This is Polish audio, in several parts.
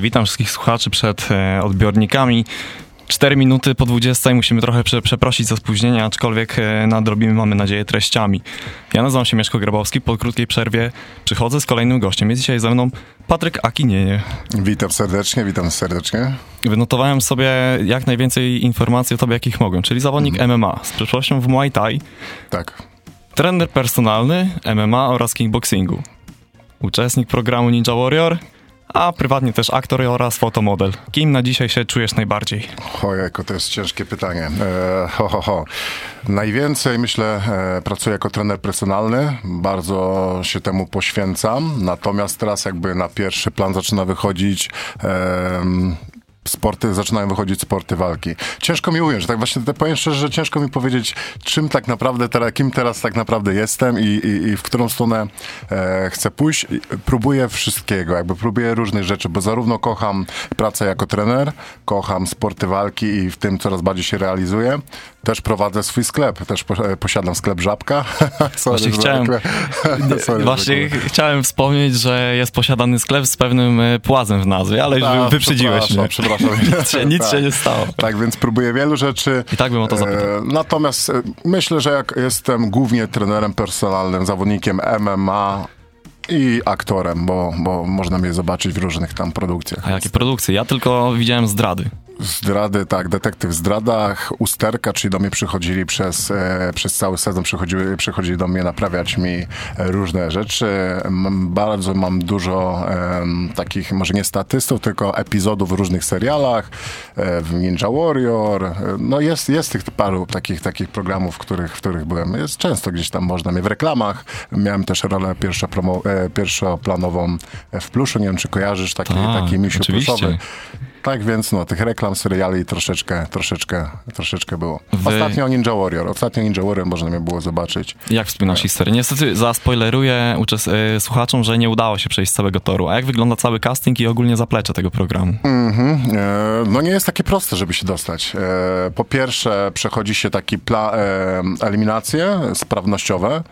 witam wszystkich słuchaczy przed e, odbiornikami. 4 minuty po 20 musimy trochę prze, przeprosić za spóźnienie, aczkolwiek e, nadrobimy, mamy nadzieję, treściami. Ja nazywam się Mieszko Grabowski, po krótkiej przerwie przychodzę z kolejnym gościem. Jest dzisiaj ze mną Patryk Akinieje. Witam serdecznie, witam serdecznie. Wynotowałem sobie jak najwięcej informacji o tobie, jakich mogłem, czyli zawodnik MMA z przeszłością w Muay Thai, Tak. trener personalny MMA oraz kickboxingu, uczestnik programu Ninja Warrior, a prywatnie też aktor oraz fotomodel. Kim na dzisiaj się czujesz najbardziej? Ojejku, to jest ciężkie pytanie. E, ho, ho, ho. Najwięcej, myślę, e, pracuję jako trener personalny. Bardzo się temu poświęcam. Natomiast teraz jakby na pierwszy plan zaczyna wychodzić em, sporty, zaczynają wychodzić sporty walki. Ciężko mi ująć, tak właśnie te- powiem szczerze, że ciężko mi powiedzieć, czym tak naprawdę, teraz, kim teraz tak naprawdę jestem i, i, i w którą stronę e, chcę pójść. Próbuję wszystkiego, jakby próbuję różnych rzeczy, bo zarówno kocham pracę jako trener, kocham sporty walki i w tym coraz bardziej się realizuję. Też prowadzę swój sklep, też e, posiadam sklep Żabka. Właśnie chciałem-. Sorry, Właśnie chciałem wspomnieć, że jest posiadany sklep z pewnym e, płazem w nazwie, ale już wyprzedziłeś przepraszam, mnie. Przepraszam. Nic się, nic się nie stało. Tak, więc próbuję wielu rzeczy. I tak bym o to zapytał. E, natomiast e, myślę, że jak jestem głównie trenerem personalnym, zawodnikiem MMA i aktorem, bo, bo można mnie zobaczyć w różnych tam produkcjach. A jakie produkcje? Ja tylko widziałem zdrady. Zdrady, tak, detektyw w zdradach, usterka, czyli do mnie przychodzili przez, e, przez cały sezon, przychodzili, przychodzili do mnie naprawiać mi e, różne rzeczy. Mam, bardzo mam dużo em, takich, może nie statystów, tylko epizodów w różnych serialach, e, w Ninja Warrior. E, No jest, jest tych paru takich, takich programów, w których, w których byłem. Jest często gdzieś tam można mnie w reklamach. Miałem też rolę pierwszo promo, e, pierwszoplanową w Pluszu, nie wiem czy kojarzysz, taki, Tak, taki misiu oczywiście. pluszowy. Tak więc no, tych reklam, seriali troszeczkę, troszeczkę, troszeczkę było. Wy- Ostatnio Ninja Warrior. Ostatnio Ninja Warrior można mnie było zobaczyć. Jak wspominasz historię? Niestety zaspoileruję uczes- e, słuchaczom, że nie udało się przejść całego toru. A jak wygląda cały casting i ogólnie zaplecze tego programu? Mhm. E, no nie jest takie proste, żeby się dostać. E, po pierwsze przechodzi się taki pla- e, eliminacje sprawnościowe.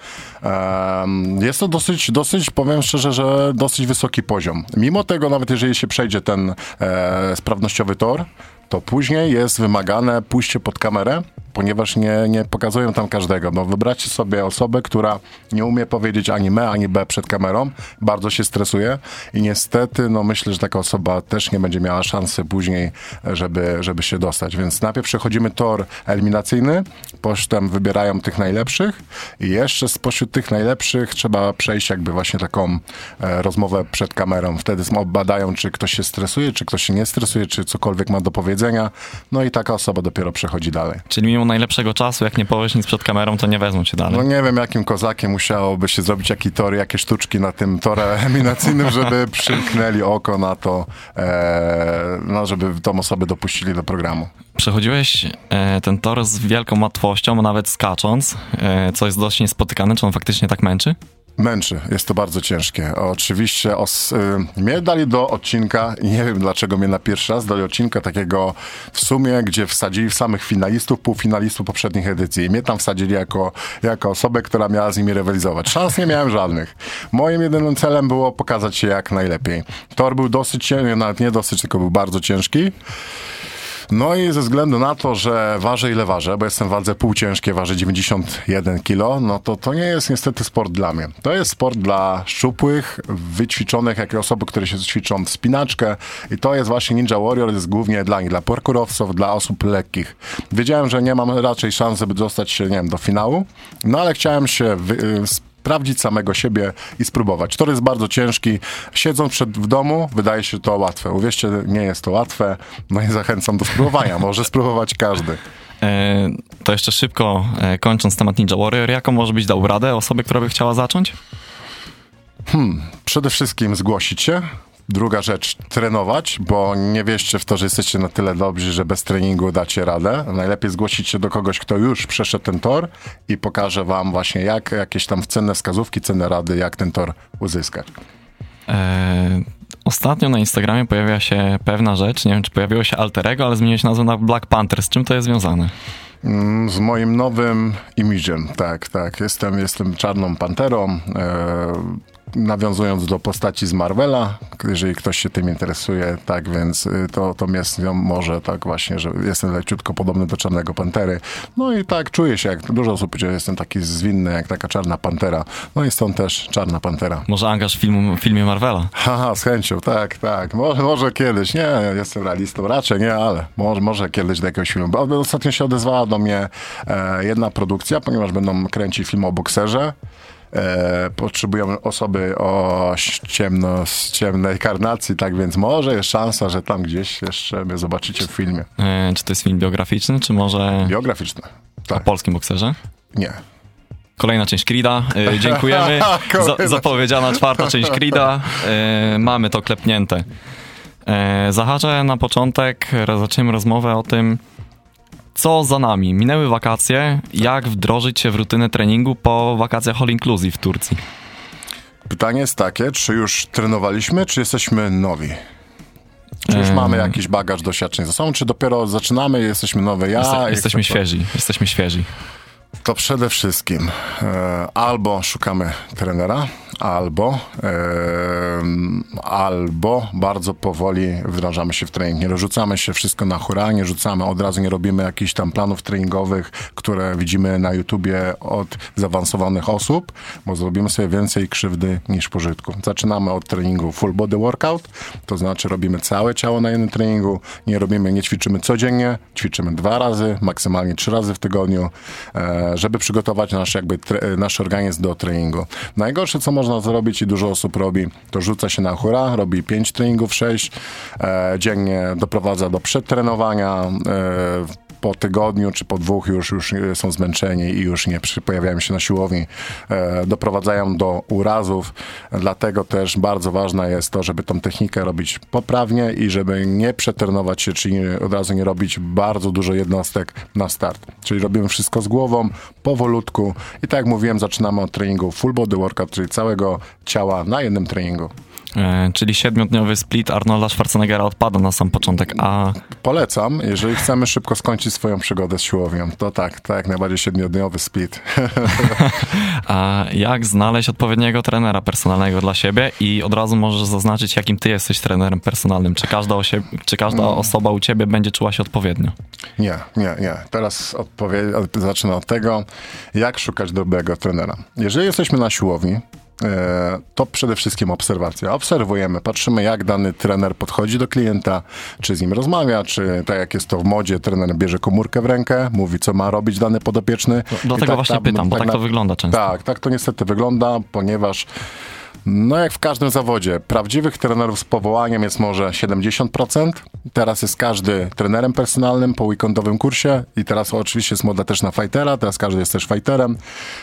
E, jest to dosyć, dosyć, powiem szczerze, że dosyć wysoki poziom. Mimo tego, nawet jeżeli się przejdzie ten e, sprawnościowy tor, to później jest wymagane pójście pod kamerę, ponieważ nie, nie pokazują tam każdego. No, wybracie sobie osobę, która nie umie powiedzieć ani me, ani b przed kamerą, bardzo się stresuje i niestety, no myślę, że taka osoba też nie będzie miała szansy później, żeby, żeby się dostać. Więc najpierw przechodzimy tor eliminacyjny, potem wybierają tych najlepszych i jeszcze spośród tych najlepszych trzeba przejść jakby właśnie taką e, rozmowę przed kamerą. Wtedy badają, czy ktoś się stresuje, czy ktoś się nie stresuje, czy cokolwiek ma do powiedzenia. No i taka osoba dopiero przechodzi dalej. Czyli mimo najlepszego czasu, jak nie powiesz nic przed kamerą, to nie wezmą cię dalej. No nie wiem, jakim kozakiem musiałoby się zrobić, jaki tor, jakie sztuczki na tym torze eliminacyjnym, żeby przymknęli oko na to, e, no, żeby tą osobę dopuścili do programu. Przechodziłeś e, ten tor z wielką łatwością, nawet skacząc, e, co jest dość niespotykane. Czy on faktycznie tak męczy? Męczy, jest to bardzo ciężkie. Oczywiście os, y, mnie dali do odcinka, nie wiem dlaczego mnie na pierwszy raz dali odcinka takiego w sumie, gdzie wsadzili w samych finalistów, półfinalistów poprzednich edycji. I mnie tam wsadzili jako, jako osobę, która miała z nimi rywalizować. Szans nie miałem żadnych. Moim jedynym celem było pokazać się jak najlepiej. Tor był dosyć ciężki, nawet nie dosyć, tylko był bardzo ciężki. No i ze względu na to, że ważę ile ważę, bo jestem w wadze półciężkiej, ważę 91 kg, no to to nie jest niestety sport dla mnie. To jest sport dla szczupłych, wyćwiczonych, jak i osoby, które się ćwiczą w spinaczkę i to jest właśnie Ninja Warrior, jest głównie dla nich, dla parkurowców, dla osób lekkich. Wiedziałem, że nie mam raczej szans, żeby dostać się, nie wiem, do finału, no ale chciałem się wy, y, sprawdzić samego siebie i spróbować. Tor jest bardzo ciężki. Siedząc przed, w domu, wydaje się to łatwe. Uwierzcie, nie jest to łatwe. No i zachęcam do spróbowania. Może spróbować każdy. E, to jeszcze szybko, e, kończąc temat Ninja Warrior, jaką może być dał radę osobie, która by chciała zacząć? Przede wszystkim zgłosić się. Druga rzecz, trenować, bo nie wierzcie w to, że jesteście na tyle dobrzy, że bez treningu dacie radę. Najlepiej zgłosić się do kogoś, kto już przeszedł ten tor i pokaże wam właśnie jak, jakieś tam cenne wskazówki, cenne rady, jak ten tor uzyskać. E, ostatnio na Instagramie pojawia się pewna rzecz, nie wiem czy pojawiło się Alterego, ale zmieniłeś nazwę na Black Panther. Z czym to jest związane? Mm, Z moim nowym imidżem, tak, tak. Jestem, jestem czarną panterą. E, nawiązując do postaci z Marvela, jeżeli ktoś się tym interesuje, tak więc y, to, to jest może tak właśnie, że jestem leciutko podobny do Czarnego Pantery. No i tak czuję się, jak dużo osób powiedział, jestem taki zwinny, jak taka Czarna Pantera. No i stąd też Czarna Pantera. Może angaż w filmu, filmie Marvela? Haha, z chęcią, tak, tak. Może, może kiedyś, nie, jestem realistą, raczej nie, ale może, może kiedyś do jakiegoś filmu. Bo ostatnio się odezwała do mnie e, jedna produkcja, ponieważ będą kręcić film o bokserze. E, potrzebujemy osoby o ciemno, z ciemnej karnacji, tak więc może jest szansa, że tam gdzieś jeszcze mnie zobaczycie w filmie. E, czy to jest film biograficzny, czy może... Biograficzny, tak. O polskim bokserze? Nie. Kolejna część Krida. E, dziękujemy. Za, zapowiedziana czwarta część Krida. E, mamy to klepnięte. E, zahaczę na początek, zaczniemy rozmowę o tym, co za nami? Minęły wakacje. Jak wdrożyć się w rutynę treningu po wakacjach all inclusive w Turcji? Pytanie jest takie, czy już trenowaliśmy, czy jesteśmy nowi? Czy już mamy jakiś bagaż doświadczeń za sobą, czy dopiero zaczynamy, jesteśmy nowe ja? Jeste, jesteśmy świeży, jesteśmy świeży. To przede wszystkim e, albo szukamy trenera, albo, e, albo bardzo powoli wdrażamy się w trening. Nie rzucamy się wszystko na hura, nie rzucamy, od razu nie robimy jakichś tam planów treningowych, które widzimy na YouTubie od zaawansowanych osób, bo zrobimy sobie więcej krzywdy niż pożytku. Zaczynamy od treningu full body workout, to znaczy robimy całe ciało na jednym treningu, nie robimy, nie ćwiczymy codziennie, ćwiczymy dwa razy, maksymalnie trzy razy w tygodniu, e, żeby przygotować nasz, jakby, nasz organizm do treningu. Najgorsze, co można można zrobić i dużo osób robi, to rzuca się na hura, robi 5 treningów, 6 e, dziennie, doprowadza do przetrenowania, e, po tygodniu czy po dwóch już, już są zmęczeni i już nie pojawiają się na siłowni, e, doprowadzają do urazów. Dlatego też bardzo ważne jest to, żeby tą technikę robić poprawnie i żeby nie przetrenować się, czyli od razu nie robić bardzo dużo jednostek na start. Czyli robimy wszystko z głową, powolutku i tak jak mówiłem, zaczynamy od treningu full body workout, czyli całego ciała na jednym treningu. E, czyli siedmiodniowy split Arnolda Schwarzeneggera odpada na sam początek, a... Polecam, jeżeli chcemy szybko skończyć swoją przygodę z siłownią, to tak, tak, najbardziej siedmiodniowy split. a jak znaleźć odpowiedniego trenera personalnego dla siebie i od razu możesz zaznaczyć, jakim ty jesteś trenerem personalnym? Czy każda, osie... czy każda mm. osoba u ciebie będzie czuła się odpowiednio? Nie, nie, nie. Teraz odpowie... zacznę od tego, jak szukać dobrego trenera. Jeżeli jesteśmy na siłowni, to przede wszystkim obserwacja. Obserwujemy, patrzymy jak dany trener podchodzi do klienta, czy z nim rozmawia, czy tak jak jest to w modzie, trener bierze komórkę w rękę, mówi co ma robić dany podopieczny. No, dlatego tak, właśnie pytam, bo tak, tak to wygląda często. Tak, tak to niestety wygląda, ponieważ no jak w każdym zawodzie, prawdziwych trenerów z powołaniem jest może 70%. Teraz jest każdy trenerem personalnym po weekendowym kursie i teraz oczywiście jest moda też na fightera, teraz każdy jest też fighterem.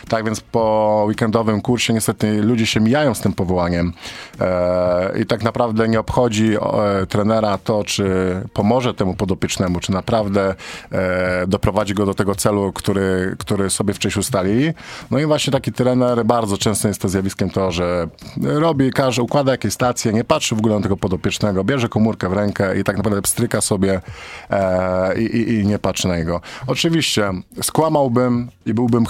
Tak więc po weekendowym kursie niestety ludzie się mijają z tym powołaniem e, i tak naprawdę nie obchodzi e, trenera to, czy pomoże temu podopiecznemu, czy naprawdę e, doprowadzi go do tego celu, który, który sobie wcześniej ustalili. No i właśnie taki trener, bardzo często jest to zjawiskiem to, że robi, każe, układa jakieś stacje, nie patrzy w ogóle na tego podopiecznego, bierze komórkę w rękę i tak naprawdę pstryka sobie e, i, i, nie patrzy na niego. Oczywiście skłamałbym i byłbym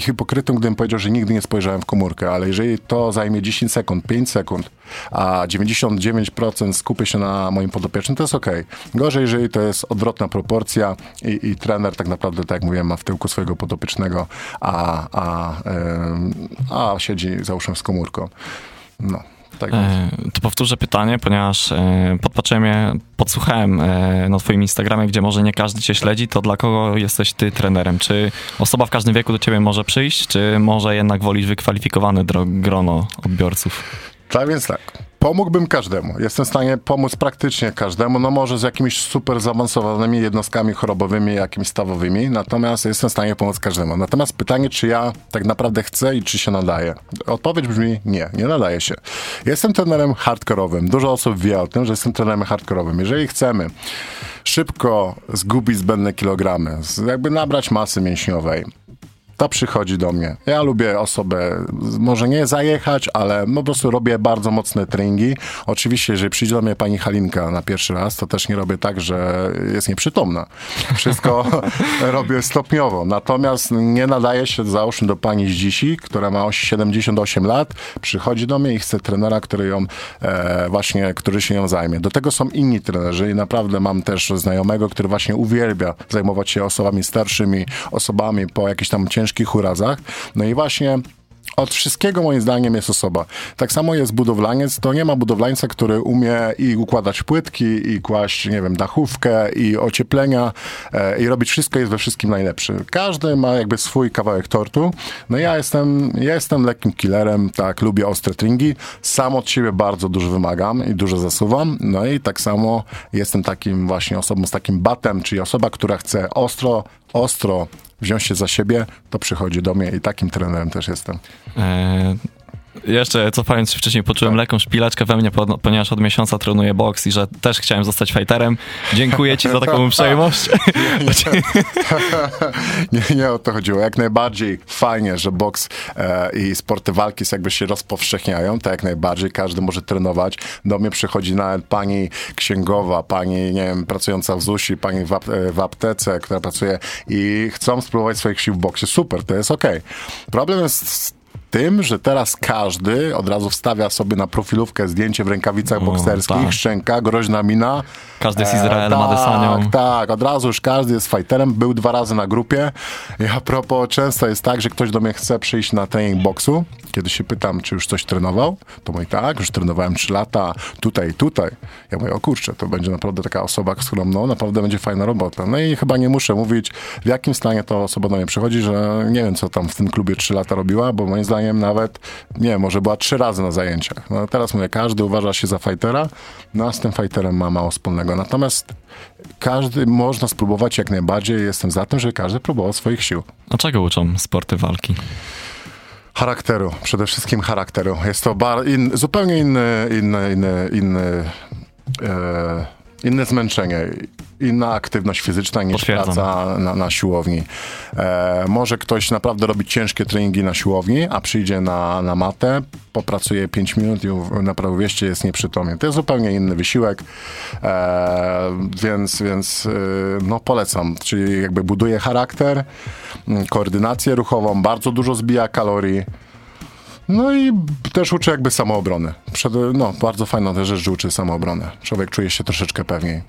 hipokrytą, gdybym powiedział, że nigdy nie spojrzałem w komórkę, ale jeżeli to zajmie 10 sekund, 5 sekund, a 99% skupię się na moim podopiecznym, to jest ok. Gorzej, jeżeli to jest odwrotna proporcja i, i trener tak naprawdę, tak jak mówiłem, ma w tyłku swojego podopiecznego, a, a, a siedzi załóżmy z komórką. No. Tak to powtórzę pytanie, ponieważ e, podpatrzyłem je, podsłuchałem e, na twoim Instagramie, gdzie może nie każdy cię śledzi, to dla kogo jesteś ty trenerem? Czy osoba w każdym wieku do ciebie może przyjść, czy może jednak wolisz wykwalifikowane grono odbiorców? Tak więc tak. Pomógłbym każdemu. Jestem w stanie pomóc praktycznie każdemu, no może z jakimiś super zaawansowanymi jednostkami chorobowymi, jakimiś stawowymi, natomiast jestem w stanie pomóc każdemu. Natomiast pytanie, czy ja tak naprawdę chcę i czy się nadaje? Odpowiedź brzmi nie, nie nadaje się. Jestem trenerem hardkorowym. Dużo osób wie o tym, że jestem trenerem hardkorowym. Jeżeli chcemy szybko zgubić zbędne kilogramy, jakby nabrać masy mięśniowej, to przychodzi do mnie. Ja lubię osobę, może nie zajechać, ale po prostu robię bardzo mocne treningi. Oczywiście, jeżeli przyjdzie do mnie pani Halinka na pierwszy raz, to też nie robię tak, że jest nieprzytomna. Wszystko robię stopniowo. Natomiast nie nadaje się załóżmy do pani z dzisi, która ma 78 lat, przychodzi do mnie i chce trenera, który ją e, właśnie, który się nią zajmie. Do tego są inni trenerzy i naprawdę mam też znajomego, który właśnie uwielbia zajmować się osobami starszymi, osobami po jakichś tam ciężkich urazach. No i właśnie od wszystkiego moim zdaniem jest osoba. Tak samo jest budowlaniec, to nie ma budowlańca, który umie i układać płytki, i kłaść, nie wiem, dachówkę, i ocieplenia, e, i robić wszystko, jest we wszystkim najlepszy. Każdy ma jakby swój kawałek tortu. No ja jestem, ja jestem lekkim killerem, tak, lubię ostre tringi. Sam od siebie bardzo dużo wymagam i dużo zasuwam. No i tak samo jestem takim właśnie osobą z takim batem, czyli osoba, która chce ostro, ostro wziąć się za siebie, to przychodzi do mnie i takim trenerem też jestem. E, jeszcze cofając się wcześniej, poczułem tak. lekką szpileczkę we mnie, ponieważ od miesiąca trenuję boks i że też chciałem zostać fighterem. Dziękuję ci za taką uprzejmość. nie, nie o to chodziło. Jak najbardziej fajnie, że boks e, i sporty walki jakby się rozpowszechniają, tak jak najbardziej. Każdy może trenować. Do mnie przychodzi nawet pani księgowa, pani, nie wiem, pracująca w ZUSI, pani w, ap w aptece, która pracuje i chcą spróbować swoich sił w boksie. Super, to jest okej. Okay. Problem jest tym, że teraz każdy od razu wstawia sobie na profilówkę zdjęcie w rękawicach bokserskich, tak. szczęka, groźna mina. Każdy jest Izraelem, e, tak, Tak, od razu już każdy jest fighterem. Był dwa razy na grupie. I a propos, często jest tak, że ktoś do mnie chce przyjść na trening boksu. Kiedy się pytam, czy już coś trenował, to mówi tak, już trenowałem trzy lata, tutaj i tutaj. Ja mówię, o kurczę, to będzie naprawdę taka osoba, z którą no, naprawdę będzie fajna robota. No i chyba nie muszę mówić, w jakim stanie ta osoba do mnie przychodzi, że nie wiem, co tam w tym klubie trzy lata robiła, bo moim zdaniem nawet, nie może była trzy razy na zajęciach. No teraz mówię, każdy uważa się za fightera, no a z tym fighterem ma mało wspólnego. Natomiast każdy można spróbować jak najbardziej. Jestem za tym, że każdy próbował swoich sił. A czego uczą sporty walki? Charakteru, przede wszystkim charakteru. Jest to bar, in, zupełnie inny, inny, inny, inny e, inne zmęczenie, inna aktywność fizyczna niż praca na, na siłowni. E, może ktoś naprawdę robić ciężkie treningi na siłowni, a przyjdzie na, na matę, popracuje 5 minut i naprawdę wieście jest nieprzytomny. To jest zupełnie inny wysiłek, e, więc, więc e, no polecam. Czyli jakby buduje charakter, koordynację ruchową, bardzo dużo zbija kalorii. No i też uczy jakby samoobrony. Przed, no, bardzo fajna też rzecz, że uczy samoobronę. Człowiek czuje się troszeczkę pewniej.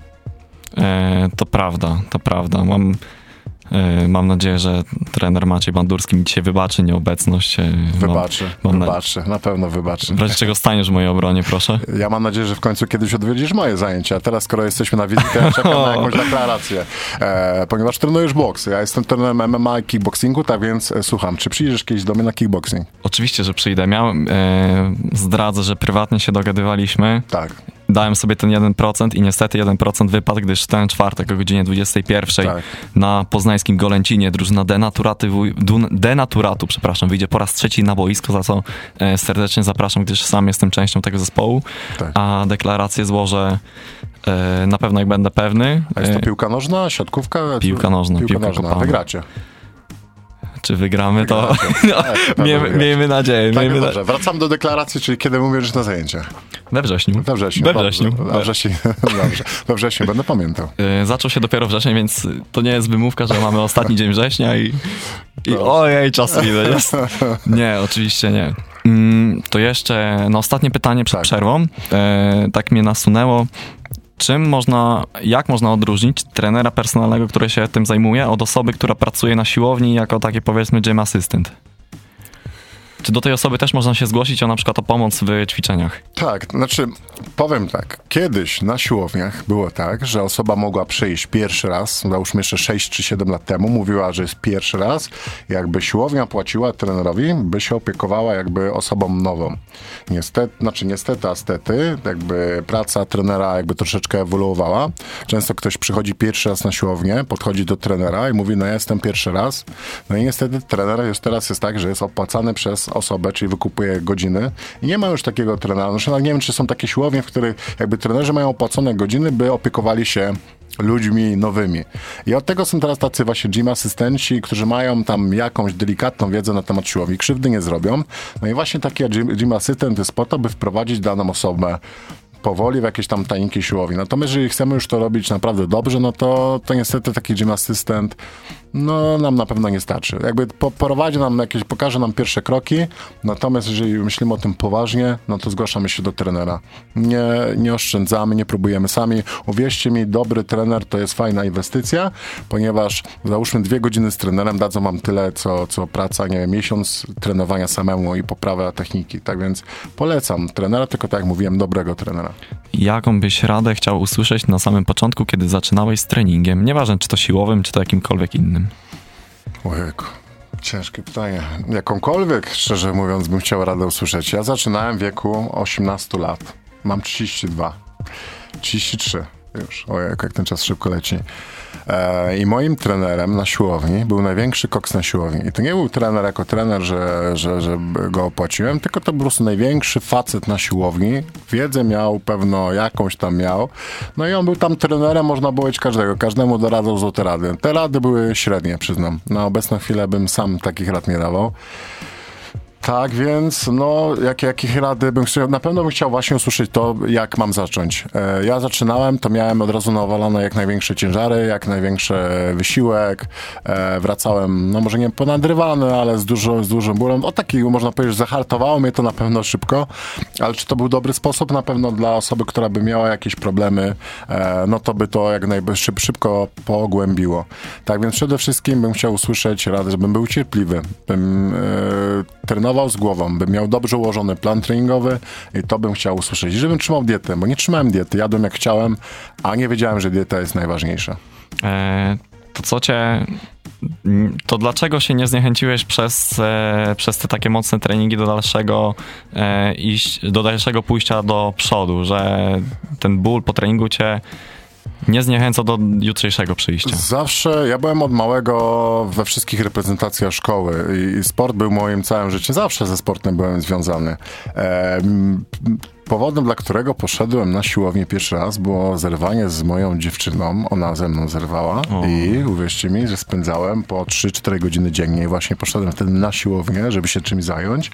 E, to prawda, to prawda. Mam mam nadzieję, że trener Maciej Bandurski mi dzisiaj wybaczy nieobecność. E, wybaczy, mam, wybaczy, na... na pewno wybaczy. W razie czego staniesz w mojej obronie, proszę? Ja mam nadzieję, że w końcu kiedyś odwiedzisz moje zajęcia. Teraz, skoro jesteśmy na wizycie, ja czekam na jakąś deklarację. E, ponieważ trenujesz boks. Ja jestem trenerem MMA i kickboxingu, tak więc e, słucham, czy przyjdziesz kiedyś do mnie na kickboxing? Oczywiście, że przyjdę. Miałem, e, zdradzę, że prywatnie się dogadywaliśmy. Tak dałem sobie ten 1% i niestety 1% wypadł, gdyż ten czwartek o godzinie 21 tak. na poznańskim Golęcinie drużyna denaturaty, denaturatu przepraszam, wyjdzie po raz trzeci na boisko, za co e, serdecznie zapraszam, gdyż sam jestem częścią tego zespołu, tak. a deklarację złożę e, na pewno jak będę pewny. A jest to e, piłka nożna, siatkówka? Piłka nożna. Piłka, piłka nożna. Wygracie czy wygramy, to no, tak, miejmy, miejmy nadzieję. Tak, miejmy dobrze. Na... Wracam do deklaracji, czyli kiedy mówisz na zajęciach. We wrześniu. We wrześniu. We wrześniu. We wrześniu. Dobrze. We wrześniu, będę pamiętał. Yy, zaczął się dopiero wrzesień, więc to nie jest wymówka, że mamy ostatni dzień września i, i ojej, czas ile jest. Nie, oczywiście nie. Mm, to jeszcze no, ostatnie pytanie przed tak. przerwą. Yy, tak mnie nasunęło czym można, jak można odróżnić trenera personalnego, który się tym zajmuje, od osoby, która pracuje na siłowni jako taki powiedzmy gym assistant? Czy do tej osoby też można się zgłosić o na przykład o pomoc w ćwiczeniach? Tak, znaczy powiem tak, kiedyś na siłowniach było tak, że osoba mogła przyjść pierwszy raz, załóżmy jeszcze 6 czy 7 lat temu, mówiła, że jest pierwszy raz, jakby siłownia płaciła trenerowi, by się opiekowała jakby osobą nową. Niestety, znaczy niestety, a stety, jakby praca trenera jakby troszeczkę ewoluowała. Często ktoś przychodzi pierwszy raz na siłownię, podchodzi do trenera i mówi, no ja jestem pierwszy raz. No i niestety trener już teraz jest tak, że jest opłacany przez osobę, czyli wykupuje godziny i nie ma już takiego trenera. Zresztą nie wiem, czy są takie siłownie, w których jakby trenerzy mają opłacone godziny, by opiekowali się ludźmi nowymi. I od tego są teraz tacy właśnie gym asystenci, którzy mają tam jakąś delikatną wiedzę na temat siłowni, krzywdy nie zrobią. No i właśnie taki gym, gym asystent jest po to, by wprowadzić daną osobę powoli w jakieś tam tajniki siłowni. Natomiast jeżeli chcemy już to robić naprawdę dobrze, no to, to niestety taki gym asystent no nam na pewno nie starczy. Jakby po, nam jakieś, pokaże nam pierwsze kroki, natomiast jeżeli myślimy o tym poważnie, no to zgłaszamy się do trenera. Nie, nie oszczędzamy, nie próbujemy sami. Uwierzcie mi, dobry trener to jest fajna inwestycja, ponieważ załóżmy dwie godziny z trenerem dadzą wam tyle, co, co praca, nie wiem, miesiąc trenowania samemu i poprawa techniki. Tak więc polecam trenera, tylko tak jak mówiłem, dobrego trenera. Jaką byś radę chciał usłyszeć na samym początku, kiedy zaczynałeś z treningiem? Nieważne, czy to siłowym, czy to jakimkolwiek innym. Ojejku. Ciężkie pytanie. Jakąkolwiek, szczerze mówiąc, bym chciał radę usłyszeć. Ja zaczynałem w wieku 18 lat. Mam 32. 33 już. Ojej, jak ten czas szybko leci. E, I moim trenerem na siłowni był największy koks na siłowni. I to nie był trener jako trener, że, że, że go opłaciłem, tylko to po prostu największy facet na siłowni. Wiedzę miał, pewno jakąś tam miał. No i on był tam trenerem, można było być każdego. Każdemu doradzał złote rady. Te rady były średnie, przyznam. Na obecną chwilę bym sam takich rad nie dawał. Tak, więc no, jak, jakich rady bym chciał, na pewno bym chciał właśnie usłyszeć to, jak mam zacząć. E, ja zaczynałem, to miałem od razu nawalone jak największe ciężary, jak największy wysiłek. E, wracałem, no może nie ponadrywany, ale z, dużo, z dużym bólem. O taki, można powiedzieć, zahartowało mnie to na pewno szybko, ale czy to był dobry sposób? Na pewno dla osoby, która by miała jakieś problemy, e, no to by to jak najbardziej szybko pogłębiło. Tak więc przede wszystkim bym chciał usłyszeć radę, żebym był cierpliwy, bym e, trenował trenował z głową, bym miał dobrze ułożony plan treningowy i to bym chciał usłyszeć. Żebym trzymał dietę, bo nie trzymałem diety, jadłem jak chciałem, a nie wiedziałem, że dieta jest najważniejsza. E, to co cię to dlaczego się nie zniechęciłeś przez, e, przez te takie mocne treningi do dalszego e, iść, do dalszego pójścia do przodu, że ten ból po treningu cię nie zniechęca do jutrzejszego przyjścia. Zawsze, ja byłem od małego we wszystkich reprezentacjach szkoły i sport był moim całym życiem. Zawsze ze sportem byłem związany. E, powodem, dla którego poszedłem na siłownię pierwszy raz, było zerwanie z moją dziewczyną. Ona ze mną zerwała o. i uwierzcie mi, że spędzałem po 3-4 godziny dziennie i właśnie poszedłem wtedy na siłownię, żeby się czymś zająć.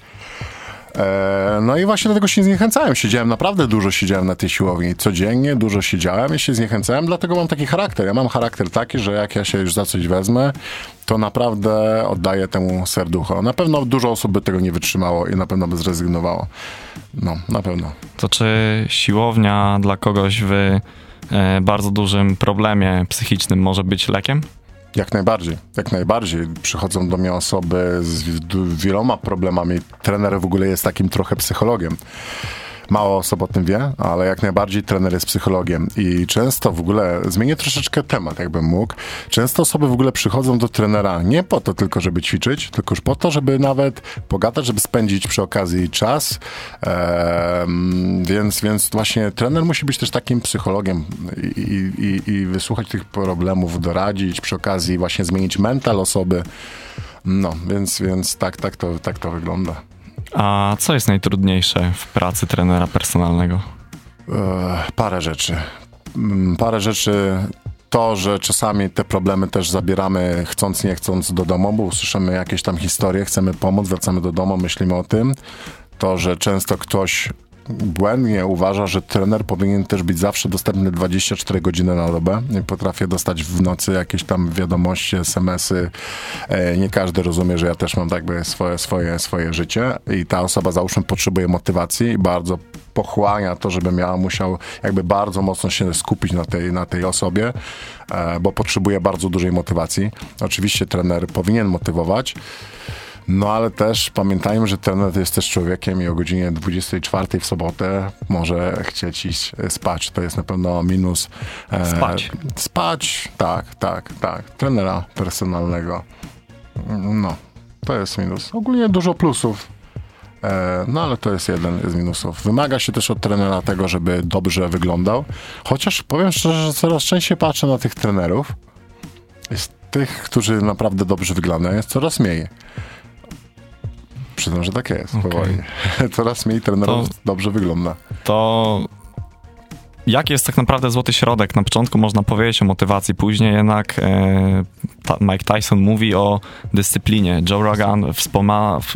E, no i właśnie do tego się zniechęcałem. Siedziałem naprawdę dużo, siedziałem na tej siłowni. Codziennie dużo siedziałem i się zniechęcałem, dlatego mam taki charakter. Ja mam charakter taki, że jak ja się już za coś wezmę, to naprawdę oddaję temu serducho. Na pewno dużo osób by tego nie wytrzymało i na pewno by zrezygnowało. No, na pewno. To czy siłownia dla kogoś w e, bardzo dużym problemie psychicznym może być lekiem? Jak najbardziej, jak najbardziej. Przychodzą do mnie osoby z wieloma problemami. Trener w ogóle jest takim trochę psychologiem. Mało osób o tym wie, ale jak najbardziej trener jest psychologiem i często w ogóle, zmienię troszeczkę temat, jakbym mógł, często osoby w ogóle przychodzą do trenera nie po to tylko, żeby ćwiczyć, tylko już po to, żeby nawet pogadać, żeby spędzić przy okazji czas, więc, więc właśnie trener musi być też takim psychologiem i, i, i wysłuchać tych problemów, doradzić, przy okazji właśnie zmienić mental osoby, no, więc, więc tak, tak, to, tak to wygląda. A co jest najtrudniejsze w pracy trenera personalnego? E, parę rzeczy. Mm, parę rzeczy to, że czasami te problemy też zabieramy chcąc, nie chcąc do domu, bo usłyszymy jakieś tam historie, chcemy pomóc, wracamy do domu, myślimy o tym. To, że często ktoś błędnie uważa, że trener powinien też być zawsze dostępny 24 godziny na dobę. Potrafię dostać w nocy jakieś tam wiadomości, smsy. E, nie każdy rozumie, że ja też mam jakby swoje, swoje, swoje życie i ta osoba załóżmy potrzebuje motywacji i bardzo pochłania to, żeby miała, musiał jakby bardzo mocno się skupić na tej, na tej osobie, e, bo potrzebuje bardzo dużej motywacji. Oczywiście trener powinien motywować, no ale też pamiętajmy, że trener jest też człowiekiem i o godzinie 24 w sobotę może chcieć iść e, spać. To jest na pewno minus. E, spać. Spać, tak, tak, tak. Trenera personalnego. No, to jest minus. Ogólnie dużo plusów. E, no ale to jest jeden z minusów. Wymaga się też od trenera tego, żeby dobrze wyglądał. Chociaż powiem szczerze, że coraz częściej patrzę na tych trenerów. Jest tych, którzy naprawdę dobrze wyglądają, jest coraz mniej. Przyznam, że tak jest, okay. powoli. Coraz mniej trenerów to, dobrze wygląda. To jaki jest tak naprawdę złoty środek? Na początku można powiedzieć o motywacji, później jednak e, ta, Mike Tyson mówi o dyscyplinie. Joe Rogan wspoma, w,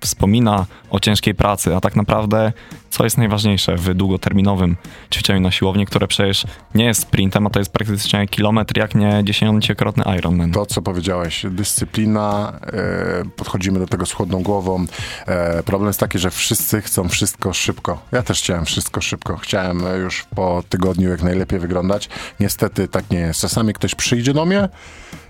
wspomina o ciężkiej pracy, a tak naprawdę co jest najważniejsze w długoterminowym ćwiczeniu na siłowni, które przecież nie jest sprintem, a to jest praktycznie kilometr, jak nie dziesięciokrotny Ironman. To, co powiedziałeś, dyscyplina, e, podchodzimy do tego z chłodną głową. E, problem jest taki, że wszyscy chcą wszystko szybko. Ja też chciałem wszystko szybko. Chciałem już po tygodniu jak najlepiej wyglądać. Niestety tak nie jest. Czasami ktoś przyjdzie do mnie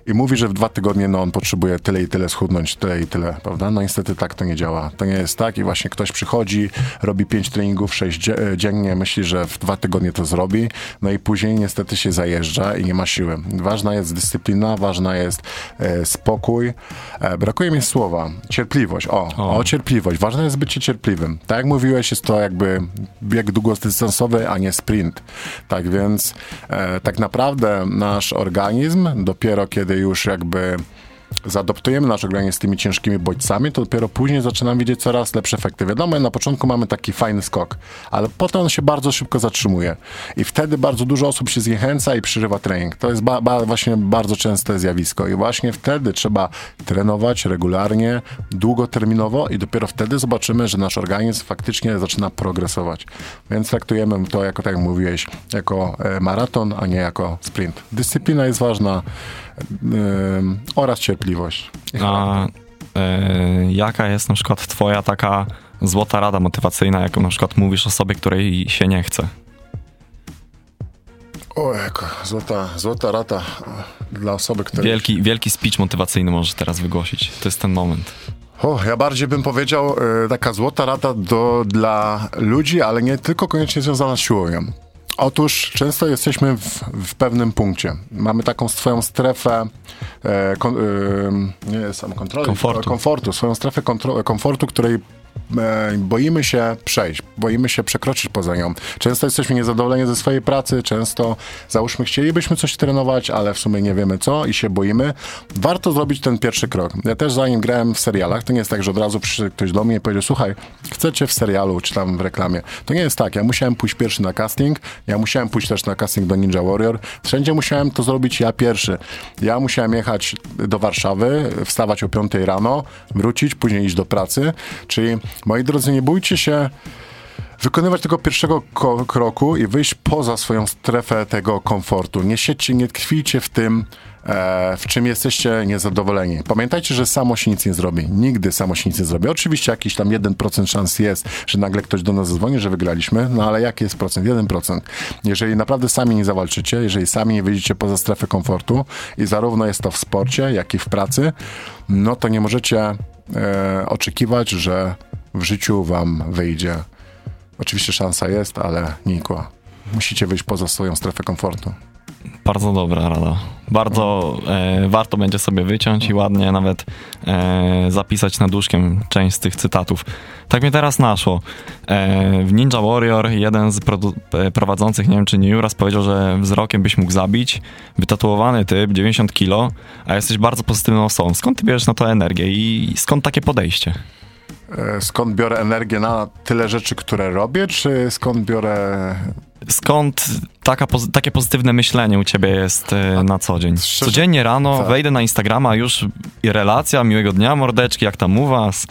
i mówi, że w dwa tygodnie no, on potrzebuje tyle i tyle schudnąć, tyle i tyle, prawda? No niestety tak to nie działa. To nie jest tak i właśnie ktoś przychodzi, robi pięć treningów, sześć e, dziennie, myśli, że w dwa tygodnie to zrobi, no i później niestety się zajeżdża i nie ma siły. Ważna jest dyscyplina, ważna jest e, spokój. E, brakuje mi słowa. Cierpliwość. O, o, o. cierpliwość. Ważne jest bycie cierpliwym. Tak jak mówiłeś, jest to jakby bieg długodystansowy, a nie sprint. Tak więc e, tak naprawdę nasz organizm dopiero kiedy już jakby zaadoptujemy nasz organizm z tymi ciężkimi bodźcami, to dopiero później zaczynamy widzieć coraz lepsze efekty. Wiadomo, na początku mamy taki fajny skok, ale potem on się bardzo szybko zatrzymuje i wtedy bardzo dużo osób się zniechęca i przerywa trening. To jest ba ba właśnie bardzo częste zjawisko i właśnie wtedy trzeba trenować regularnie, długoterminowo i dopiero wtedy zobaczymy, że nasz organizm faktycznie zaczyna progresować. Więc traktujemy to jako, tak jak mówiłeś, jako e, maraton, a nie jako sprint. Dyscyplina jest ważna, oraz cierpliwość. A e, jaka jest na przykład twoja taka złota rada motywacyjna, jaką na przykład mówisz osobie, której się nie chce? O, jako złota, złota rada dla osoby, która... Wielki, wielki speech motywacyjny możesz teraz wygłosić. To jest ten moment. O, ja bardziej bym powiedział e, taka złota rada do, dla ludzi, ale nie tylko koniecznie związana z siłownią. Otóż często jesteśmy w, w, pewnym punkcie. Mamy taką swoją strefę e, kon, e, nie sam kontroli, komfortu. komfortu, swoją strefę kontro, komfortu, której boimy się przejść, boimy się przekroczyć poza nią. Często jesteśmy niezadowoleni ze swojej pracy, często załóżmy chcielibyśmy coś trenować, ale w sumie nie wiemy co i się boimy. Warto zrobić ten pierwszy krok. Ja też zanim grałem w serialach, to nie jest tak, że od razu przyszedł ktoś do mnie i powiedział, słuchaj, chcecie w serialu czy tam w reklamie. To nie jest tak. Ja musiałem pójść pierwszy na casting, ja musiałem pójść też na casting do Ninja Warrior. Wszędzie musiałem to zrobić ja pierwszy. Ja musiałem jechać do Warszawy, wstawać o 5 rano, wrócić, później iść do pracy, czyli Moi drodzy, nie bójcie się wykonywać tego pierwszego kroku i wyjść poza swoją strefę tego komfortu. Nie siedźcie, nie tkwijcie w tym, e, w czym jesteście niezadowoleni. Pamiętajcie, że samo się nic nie zrobi. Nigdy samo się nic nie zrobi. Oczywiście jakiś tam 1% szans jest, że nagle ktoś do nas zadzwoni, że wygraliśmy, no ale jaki jest procent? 1%. Jeżeli naprawdę sami nie zawalczycie, jeżeli sami nie wyjdziecie poza strefę komfortu i zarówno jest to w sporcie, jak i w pracy, no to nie możecie e, oczekiwać, że w życiu wam wyjdzie. Oczywiście szansa jest, ale nikła. Musicie wyjść poza swoją strefę komfortu. Bardzo dobra rada. Bardzo e, warto będzie sobie wyciąć i ładnie nawet e, zapisać na duszkiem część z tych cytatów. Tak mnie teraz naszło. E, w Ninja Warrior jeden z e, prowadzących, nie wiem czy nie raz powiedział, że wzrokiem byś mógł zabić. Wytatuowany typ, 90 kilo, a jesteś bardzo pozytywną osobą. Skąd ty bierzesz na to energię i skąd takie podejście? E, skąd biorę energię na tyle rzeczy, które robię, czy skąd biorę skąd taka, takie pozytywne myślenie u ciebie jest e, na co dzień? Codziennie rano tak. wejdę na Instagrama, już relacja, miłego dnia, mordeczki, jak tam u was?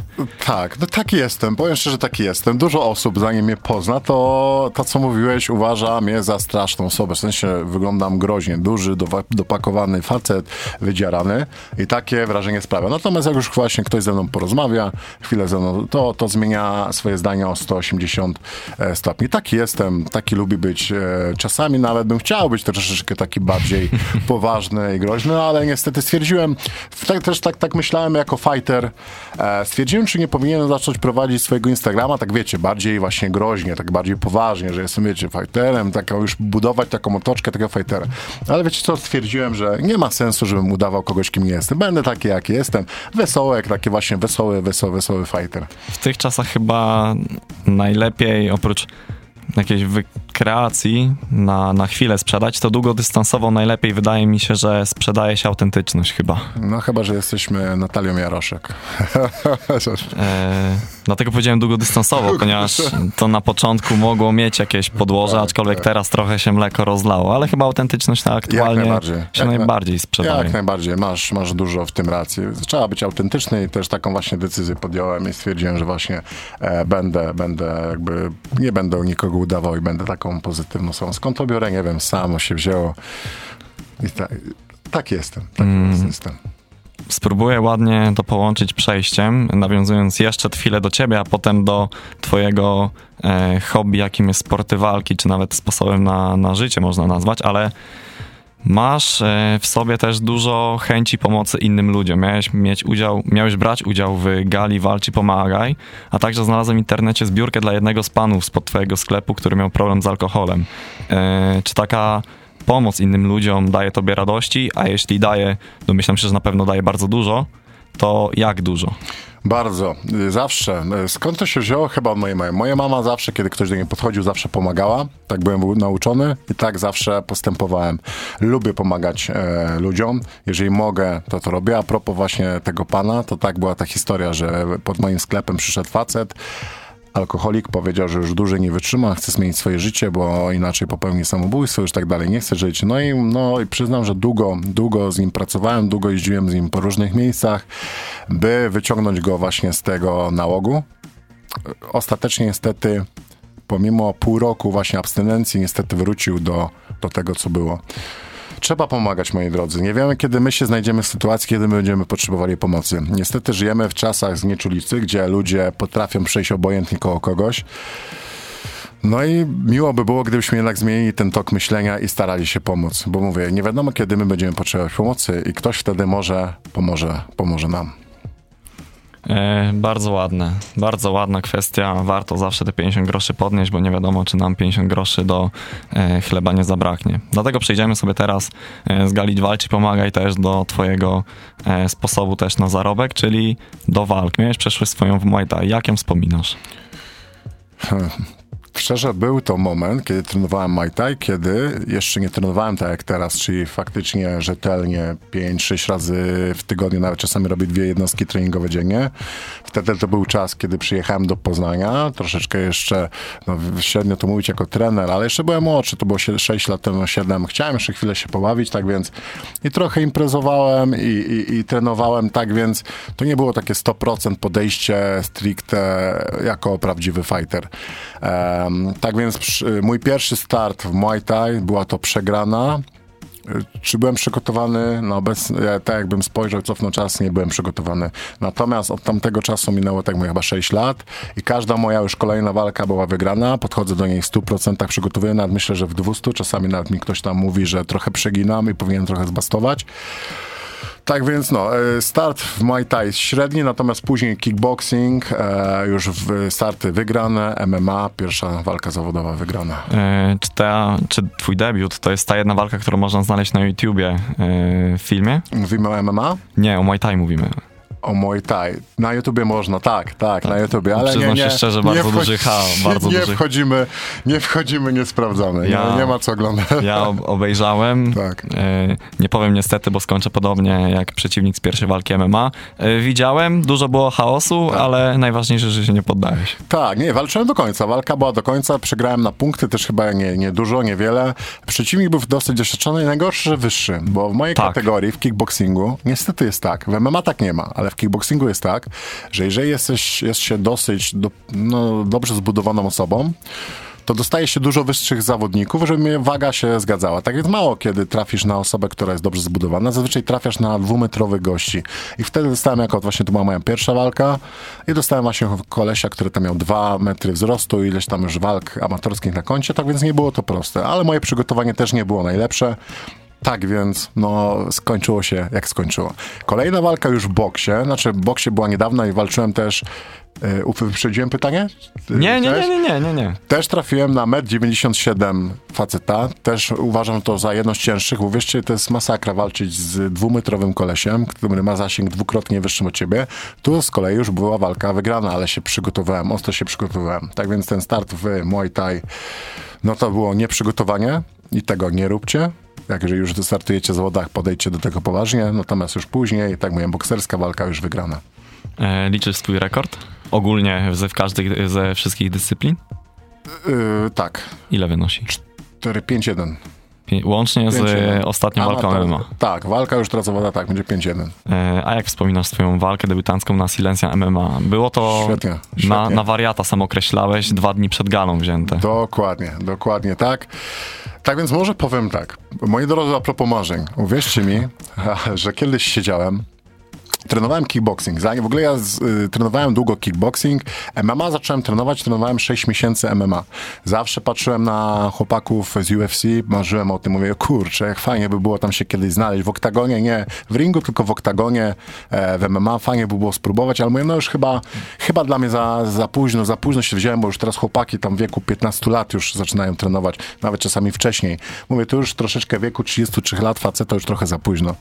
Tak, no taki jestem, powiem szczerze, taki jestem. Dużo osób, zanim mnie pozna, to to, co mówiłeś, uważa mnie za straszną osobę. W sensie wyglądam groźnie, duży, dopakowany facet, wydzierany i takie wrażenie sprawia. Natomiast jak już właśnie ktoś ze mną porozmawia, chwilę ze mną, to, to zmienia swoje zdanie o 180 e, stopni. Taki jestem, taki lubi być. E, czasami nawet bym chciał być troszeczkę taki bardziej poważny i groźny, ale niestety stwierdziłem, tak, też tak, tak myślałem jako fighter, e, stwierdziłem, czy nie powinienem zacząć prowadzić swojego Instagrama, tak wiecie, bardziej właśnie groźnie, tak bardziej poważnie, że jestem, wiecie, fighterem, taką już budować taką otoczkę takiego fightera. Ale wiecie co, stwierdziłem, że nie ma sensu, żebym udawał kogoś, kim nie jestem. Będę taki, jaki jestem. Wesoły, jak taki właśnie wesoły, wesoły, wesoły fighter. W tych czasach chyba najlepiej, oprócz jakiejś wy rekreacji, na, na chwilę sprzedać, to długodystansowo najlepiej wydaje mi się, że sprzedaje się autentyczność chyba. No chyba, że jesteśmy Natalią Jaroszek. E, dlatego powiedziałem długodystansowo, ponieważ to na początku mogło mieć jakieś podłoże, Tak, aczkolwiek tak. teraz trochę się mleko rozlało, ale chyba autentyczność na aktualnie najbardziej. się Jak na- najbardziej sprzedaje. Jak najbardziej, masz, masz dużo w tym racji. Trzeba być autentyczny i też taką właśnie decyzję podjąłem i stwierdziłem, że właśnie e, będę, będę jakby, nie będę nikogo udawał i będę taką pozytywną osobą. Skąd to biorę, nie wiem, samo się wzięło. I tak, tak jestem, tak Mm. jestem. Spróbuję ładnie to połączyć przejściem, nawiązując jeszcze chwilę do ciebie, a potem do twojego e, hobby, jakim jest sporty walki, czy nawet sposobem na, na życie można nazwać, ale masz e, w sobie też dużo chęci pomocy innym ludziom. Miałeś mieć udział, miałeś brać udział w gali Walczy Pomagaj, a także znalazłem w internecie zbiórkę dla jednego z panów spod twojego sklepu, który miał problem z alkoholem. E, czy taka pomoc innym ludziom daje tobie radości, a jeśli daje, domyślam się, że na pewno daje bardzo dużo, to jak dużo? Bardzo. Zawsze. Skąd to się wzięło? Chyba od mojej mamy. Moja mama zawsze, kiedy ktoś do niej podchodził, zawsze pomagała. Tak byłem nauczony i tak zawsze postępowałem. Lubię pomagać e, ludziom. Jeżeli mogę, to to robię. A propos właśnie tego pana, to tak była ta historia, że pod moim sklepem przyszedł facet, alkoholik powiedział, że już dłużej nie wytrzyma, chce zmienić swoje życie, bo inaczej popełni samobójstwo, już tak dalej, nie chce żyć. No i, no i przyznam, że długo, długo z nim pracowałem, długo jeździłem z nim po różnych miejscach, by wyciągnąć go właśnie z tego nałogu. Ostatecznie niestety, pomimo pół roku właśnie abstynencji, niestety wrócił do, do tego, co było. Trzeba pomagać, moi drodzy. Nie wiemy, kiedy my się znajdziemy w sytuacji, kiedy my będziemy potrzebowali pomocy. Niestety żyjemy w czasach znieczulicy, gdzie ludzie potrafią przejść obojętnie koło kogoś. No i miło by było, gdybyśmy jednak zmienili ten tok myślenia i starali się pomóc. Bo mówię, nie wiadomo, kiedy my będziemy potrzebować pomocy i ktoś wtedy może pomoże, pomoże nam. E, bardzo ładne, bardzo ładna kwestia. Warto zawsze te 50 groszy podnieść, bo nie wiadomo, czy nam 50 groszy do e, chleba nie zabraknie. Dlatego przejdziemy sobie teraz e, z Gali Walczy Pomagaj też do twojego sposobu też na zarobek, czyli do walk. Miałeś przeszłość swoją w Muay Thai. Jak ją wspominasz? Szczerze, był to moment, kiedy trenowałem Muay Thai, kiedy jeszcze nie trenowałem tak jak teraz, czyli faktycznie rzetelnie 5-6 razy w tygodniu, nawet czasami robię dwie jednostki treningowe dziennie. Wtedy to był czas, kiedy przyjechałem do Poznania, troszeczkę jeszcze, no średnio to mówić jako trener, ale jeszcze byłem młodszy, to było sie- 6 lat temu, 7. Chciałem jeszcze chwilę się pobawić, tak więc i trochę imprezowałem i, i, i trenowałem, tak więc to nie było takie 100% podejście stricte jako prawdziwy fighter. Em, tak więc przy, mój pierwszy start w Muay Thai była to przegrana. Y, Czy byłem przygotowany? No obecnie, tak jakbym spojrzał, cofnął czas, nie byłem przygotowany. Natomiast od tamtego czasu minęło, tak mówię, chyba 6 lat i każda moja już kolejna walka była wygrana. Podchodzę do niej w 100%, przygotowuję, nawet myślę, że w 200, czasami nawet mi ktoś tam mówi, że trochę przeginam i powinien trochę zbastować. Tak więc no, e, start w Muay Thai średni, natomiast później kickboxing, e, już starty wygrane, MMA, pierwsza walka zawodowa wygrana. E, czy, ta, czy twój debiut to jest ta jedna walka, którą można znaleźć na YouTubie w filmie? Mówimy o MMA? Nie, o Muay Thai mówimy. O Muay Thai. Na YouTubie można, tak, tak, na YouTubie, ale Przyznam nie, się nie, szczerze, nie bardzo wchodzi- duży chaos, bardzo nie duży- Wchodzimy, nie wchodzimy, nie sprawdzamy, Ja- nie, nie ma co oglądać. Ja ob- obejrzałem. Tak. E, nie powiem niestety, bo skończę podobnie jak przeciwnik z pierwszej walki MMA. E, widziałem, dużo było chaosu, Tak. ale najważniejsze, że się nie poddałeś. Tak, nie, walczyłem do końca. Walka była do końca, przegrałem na punkty, też chyba nie, nie dużo, niewiele. Przeciwnik był dosyć doświadczony i najgorszy, że wyższy, bo w mojej Tak. kategorii, w kickboxingu, niestety jest tak, w MMA tak nie ma, ale w kickboxingu jest tak, że jeżeli jesteś, jest się dosyć do, no, dobrze zbudowaną osobą, to dostaje się dużo wyższych zawodników, żeby waga się zgadzała. Tak jest mało, kiedy trafisz na osobę, która jest dobrze zbudowana. Zazwyczaj trafiasz na dwumetrowych gości. I wtedy dostałem jako, właśnie to była moja pierwsza walka i dostałem właśnie kolesia, który tam miał dwa metry wzrostu, ileś tam już walk amatorskich na koncie, tak więc nie było to proste. Ale moje przygotowanie też nie było najlepsze. Tak więc, no, skończyło się jak skończyło. Kolejna walka już w boksie, znaczy w boksie była niedawno i walczyłem też. Yy, wyprzedziłem pytanie? Nie, nie, nie, nie, nie, nie. Też trafiłem na 1,97 m faceta. Też uważam to za jedno z cięższych. Uwierzcie, to jest masakra walczyć z dwumetrowym kolesiem, który ma zasięg dwukrotnie wyższy od ciebie. Tu z kolei już była walka wygrana, ale się przygotowałem, ostro się przygotowałem. Tak więc ten start w Muay Thai no to było nieprzygotowanie i tego nie róbcie. Jak jeżeli już wystartujecie w zawodach, podejdźcie do tego poważnie, natomiast już później, tak mówię, bokserska walka już wygrana. E, liczysz swój rekord? Ogólnie ze, w każdej, ze wszystkich dyscyplin? Yy, tak. Ile wynosi? 4-5-1. Pię- Łącznie z 5-1. ostatnią walką no to- MMA. Tak, walka już teraz zawoda, tak, będzie 5-1. E, a jak wspominasz swoją walkę debiutancką na Silencia MMA? Było to Świetnie, na, świetnie. na wariata sam określałeś, dwa dni przed galą wzięte. Dokładnie, dokładnie tak. Tak więc może powiem tak. Moi drodzy, a propos marzeń, uwierzcie mi, że kiedyś siedziałem, trenowałem kickboxing. W ogóle ja z, y, trenowałem długo kickboxing, MMA zacząłem trenować, trenowałem 6 miesięcy MMA. Zawsze patrzyłem na chłopaków z UFC, marzyłem o tym, mówię, kurczę, jak fajnie by było tam się kiedyś znaleźć. W oktagonie, nie w ringu, tylko w oktagonie, e, w MMA, fajnie by było spróbować, ale mówię, no już chyba, chyba dla mnie za, za późno, za późno się wziąłem, bo już teraz chłopaki tam w wieku 15 lat już zaczynają trenować, nawet czasami wcześniej. Mówię, to już troszeczkę w wieku 33 lat facet to już trochę za późno.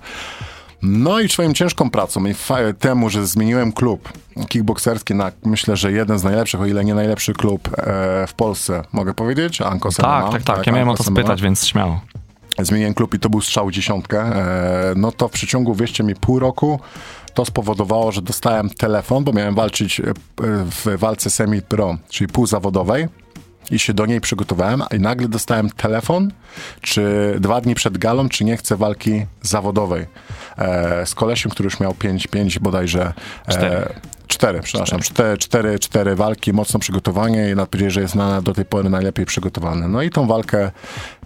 No i swoją ciężką pracą i temu, że zmieniłem klub kickbokserski na myślę, że jeden z najlepszych, o ile nie najlepszy klub e, w Polsce, mogę powiedzieć? Ankos tak, MMA. tak, tak, Ja miałem o to spytać, więc śmiało. Zmieniłem klub i to był strzał dziesiątkę. E, no to w przeciągu, wierzcie mi, pół roku to spowodowało, że dostałem telefon, bo miałem walczyć e, w walce semi-pro, czyli półzawodowej i się do niej przygotowałem i nagle dostałem telefon, czy dwa dni przed galą, czy nie chcę walki zawodowej e, z kolesiem, który już miał pięć, pięć bodajże... Cztery. Cztery, przepraszam, cztery, cztery, cztery walki, mocno przygotowanie i powiedzieć, że jest na, do tej pory najlepiej przygotowany. No i tą walkę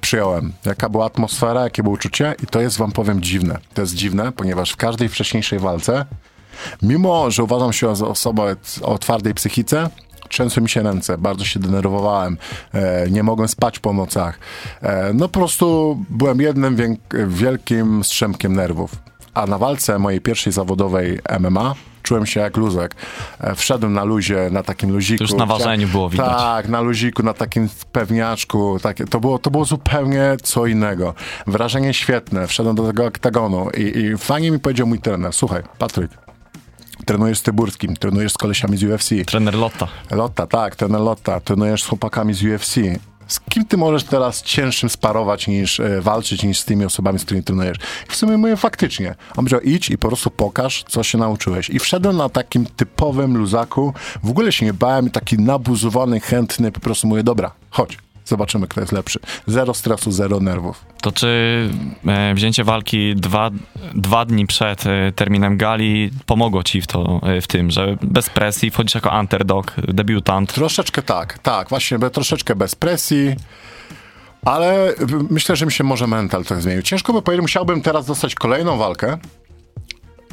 przyjąłem. Jaka była atmosfera, jakie było uczucie i to jest, wam powiem, dziwne. To jest dziwne, ponieważ w każdej wcześniejszej walce, mimo, że uważam się za osobę o twardej psychice, trzęsły mi się ręce, bardzo się denerwowałem, e, nie mogłem spać po nocach. E, no po prostu byłem jednym wielkim strzępkiem nerwów. A na walce mojej pierwszej zawodowej MMA czułem się jak luzek. E, wszedłem na luzie, na takim luziku. To już na ważeniu było widać. Tak, na luziku, na takim pewniaczku. Takie, to, było, to było zupełnie co innego. Wrażenie świetne. Wszedłem do tego oktagonu i, i fajnie mi powiedział mój trener, słuchaj, Patryk, trenujesz z Tyburskim, trenujesz z kolesiami z UFC. Trener Lotta. Lotta, tak, trener Lotta, trenujesz z chłopakami z UFC. Z kim ty możesz teraz cięższym sparować niż e, walczyć, niż z tymi osobami, z którymi trenujesz? I w sumie mówię faktycznie. On powiedział, idź i po prostu pokaż, co się nauczyłeś. I wszedłem na takim typowym luzaku. W ogóle się nie bałem, taki nabuzowany, chętny. Po prostu mówię, dobra, chodź. Zobaczymy, kto jest lepszy. Zero stresu, zero nerwów. To czy e, wzięcie walki dwa, dwa dni przed e, terminem gali pomogło ci w, to, e, w tym, że bez presji wchodzisz jako underdog, debiutant? Troszeczkę tak, tak, właśnie be, troszeczkę bez presji, ale myślę, że mi się może mental trochę zmienił. Ciężko by powiedzieć, musiałbym teraz dostać kolejną walkę,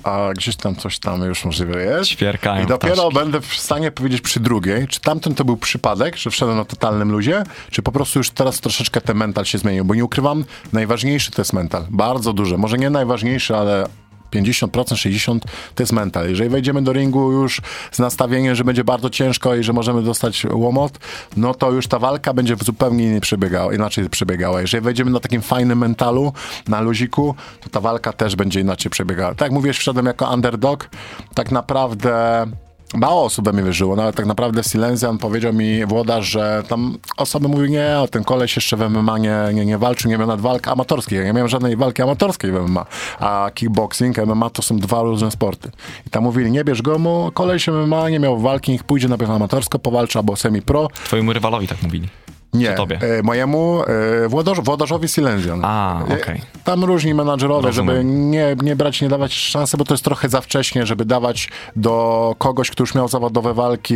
a gdzieś tam coś tam już możliwe jest. Ćwierkają I dopiero ptaszki. będę w stanie powiedzieć przy drugiej, czy tamten to był przypadek, że wszedłem na totalnym luzie, czy po prostu już teraz troszeczkę ten mental się zmienił, bo nie ukrywam, najważniejszy to jest mental. Bardzo duży, może nie najważniejszy, ale 50%, 60% to jest mental. Jeżeli wejdziemy do ringu już z nastawieniem, że będzie bardzo ciężko i że możemy dostać łomot, no to już ta walka będzie zupełnie innie przebiegała, inaczej przebiegała. Jeżeli wejdziemy na takim fajnym mentalu, na luziku, to ta walka też będzie inaczej przebiegała. Tak jak mówisz, wszedłem jako underdog, tak naprawdę mało osób we mnie wierzyło, nawet tak naprawdę Silenzjan powiedział mi włodarz, że tam osoby mówią, nie, o, ten koleś jeszcze w MMA nie, nie, nie walczył, nie miał nawet walk amatorskiej, ja nie miałem żadnej walki amatorskiej w MMA, a kickboxing, MMA to są dwa różne sporty. I tam mówili, nie bierz go, mu koleś MMA nie miał walki, niech pójdzie najpierw amatorsko, powalczy albo semi-pro. Twojemu rywalowi tak mówili. Nie, tobie? e, mojemu e, włodarz, włodarzowi Silenzjan. A, E, okej. Tam różni menadżerowie, Rozumiem. żeby nie, nie brać, nie dawać szansy, bo to jest trochę za wcześnie, żeby dawać do kogoś, kto już miał zawodowe walki,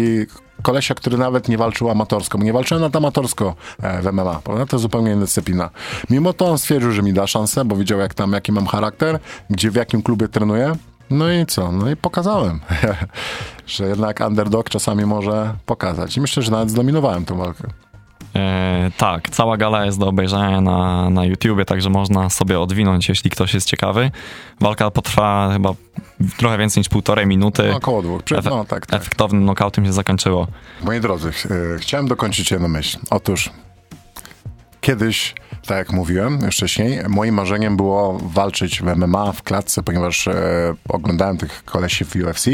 kolesia, który nawet nie walczył amatorsko, bo nie walczyłem nawet amatorsko e, w MMA, prawda? To jest zupełnie inna dyscyplina. Mimo to on stwierdził, że mi da szansę, bo widział jak tam, jaki mam charakter, gdzie, w jakim klubie trenuję. No i co? No i pokazałem, że jednak underdog czasami może pokazać. I myślę, że nawet zdominowałem tę walkę. E, tak, cała gala jest do obejrzenia na, na YouTubie, także można sobie odwinąć, jeśli ktoś jest ciekawy. Walka potrwa chyba trochę więcej niż półtorej minuty. No, około dwóch. Prze- Efe- no tak, tak. Efektownym nokautem się zakończyło. Moi drodzy, ch- e, chciałem dokończyć jedną myśl. Otóż kiedyś, tak jak mówiłem już wcześniej, moim marzeniem było walczyć w MMA, w klatce, ponieważ e, oglądałem tych kolesi w UFC.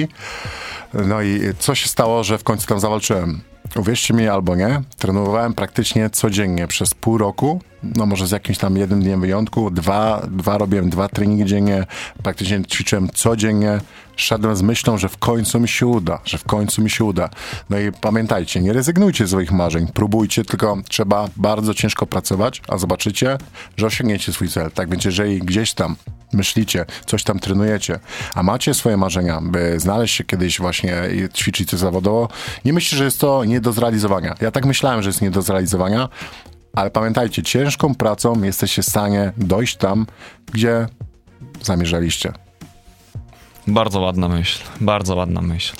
No i co się stało, że w końcu tam zawalczyłem? Uwierzcie mi albo nie, trenowałem praktycznie codziennie przez pół roku, no może z jakimś tam jednym dniem wyjątku, dwa, dwa robiłem dwa treningi dziennie, praktycznie ćwiczyłem codziennie, szedłem z myślą, że w końcu mi się uda, że w końcu mi się uda. No i pamiętajcie, nie rezygnujcie z swoich marzeń, próbujcie, tylko trzeba bardzo ciężko pracować, a zobaczycie, że osiągniecie swój cel. Tak więc jeżeli gdzieś tam myślicie, coś tam trenujecie, a macie swoje marzenia, by znaleźć się kiedyś właśnie i ćwiczyć zawodowo, nie myślcie, że jest to nie do zrealizowania. Ja tak myślałem, że jest nie do zrealizowania, ale pamiętajcie, ciężką pracą jesteście w stanie dojść tam, gdzie zamierzaliście. Bardzo ładna myśl, bardzo ładna myśl.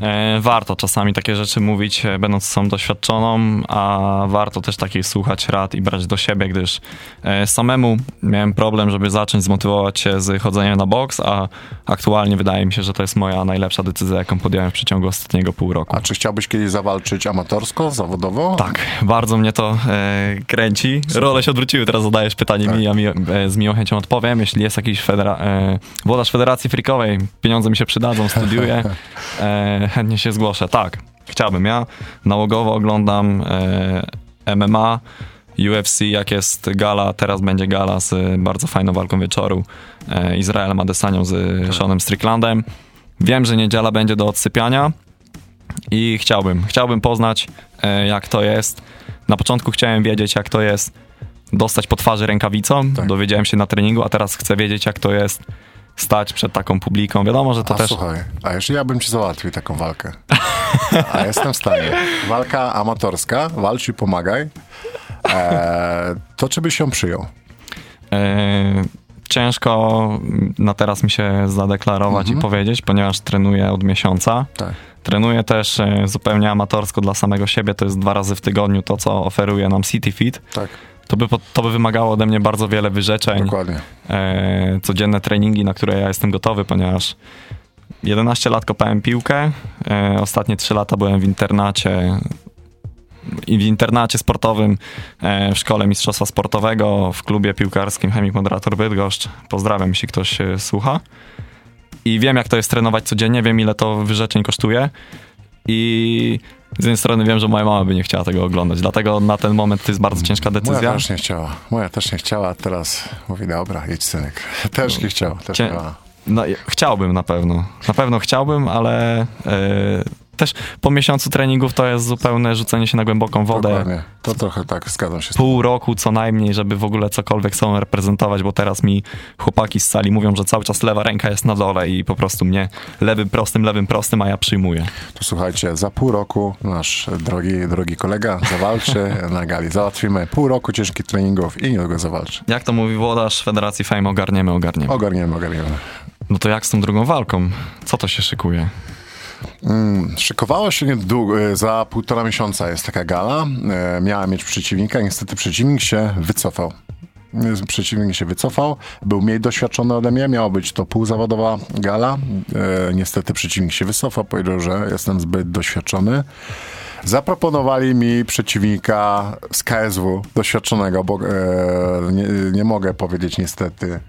E, warto czasami takie rzeczy mówić, e, będąc osobą doświadczoną, a warto też takich słuchać rad i brać do siebie, gdyż e, samemu miałem problem, żeby zacząć zmotywować się z chodzeniem na boks, a aktualnie wydaje mi się, że to jest moja najlepsza decyzja, jaką podjąłem w przeciągu ostatniego pół roku. A czy chciałbyś kiedyś zawalczyć amatorsko, zawodowo? Tak, bardzo mnie to e, kręci. Role się odwróciły, teraz zadajesz pytanie tak. mi, ja mi, e, z miłą chęcią odpowiem. Jeśli jest jakiś federa e, włodarz Federacji Frikowej, pieniądze mi się przydadzą, studiuję, chętnie się zgłoszę. Tak, chciałbym. Ja nałogowo oglądam e, MMA, UFC, jak jest gala, teraz będzie gala z bardzo fajną walką wieczoru e, Izraelem Adesanią z tak. Seanem Stricklandem. Wiem, że niedziela będzie do odsypiania i chciałbym, chciałbym poznać e, jak to jest. Na początku chciałem wiedzieć jak to jest dostać po twarzy rękawicą, tak. dowiedziałem się na treningu, a teraz chcę wiedzieć jak to jest stać przed taką publiką. Wiadomo, że to a też... słuchaj, a jeszcze ja bym ci załatwił taką walkę. A jestem w stanie. Walka amatorska, walcz i pomagaj. E, to czy byś ją przyjął? E, ciężko na teraz mi się zadeklarować mhm. i powiedzieć, ponieważ trenuję od miesiąca. Tak. Trenuję też e, zupełnie amatorsko dla samego siebie, to jest dwa razy w tygodniu to, co oferuje nam City Fit. Tak to by, to by wymagało ode mnie bardzo wiele wyrzeczeń. Dokładnie. E, codzienne treningi, na które ja jestem gotowy, ponieważ 11 lat kopałem piłkę, e, ostatnie 3 lata byłem w internacie i w internacie sportowym e, w szkole mistrzostwa sportowego w klubie piłkarskim Chemik Moderator Bydgoszcz. Pozdrawiam, jeśli ktoś słucha. I wiem, jak to jest trenować codziennie, wiem, ile to wyrzeczeń kosztuje. I z jednej strony wiem, że moja mama by nie chciała tego oglądać, dlatego na ten moment to jest bardzo ciężka decyzja. Moja też nie chciała. Moja też nie chciała, teraz mówi, dobra, idź synek. Też nie chciała, też Cię... chciała. No, chciałbym na pewno. Na pewno chciałbym, ale yy, też po miesiącu treningów to jest zupełne rzucenie się na głęboką wodę. Dokładnie. To trochę tak, zgadzam się. Pół roku co najmniej, żeby w ogóle cokolwiek sobą reprezentować, bo teraz mi chłopaki z sali mówią, że cały czas lewa ręka jest na dole i po prostu mnie lewym prostym, lewym prostym, a ja przyjmuję. To słuchajcie, za pół roku nasz drogi, drogi kolega zawalczy na gali. Załatwimy pół roku ciężkich treningów i niedługo zawalczy. Jak to mówi włodarz Federacji Fame, ogarniemy, ogarniemy. Ogarniemy, ogarniemy. No to jak z tą drugą walką? Co to się szykuje? Mm, szykowało się niedługo, e, za półtora miesiąca jest taka gala. E, miała mieć przeciwnika, niestety przeciwnik się wycofał. E, przeciwnik się wycofał, był mniej doświadczony ode mnie, miała być to półzawodowa gala. niestety przeciwnik się wycofał, powiedział, że jestem zbyt doświadczony. Zaproponowali mi przeciwnika z KSW, doświadczonego, bo e, nie, nie, mogę powiedzieć niestety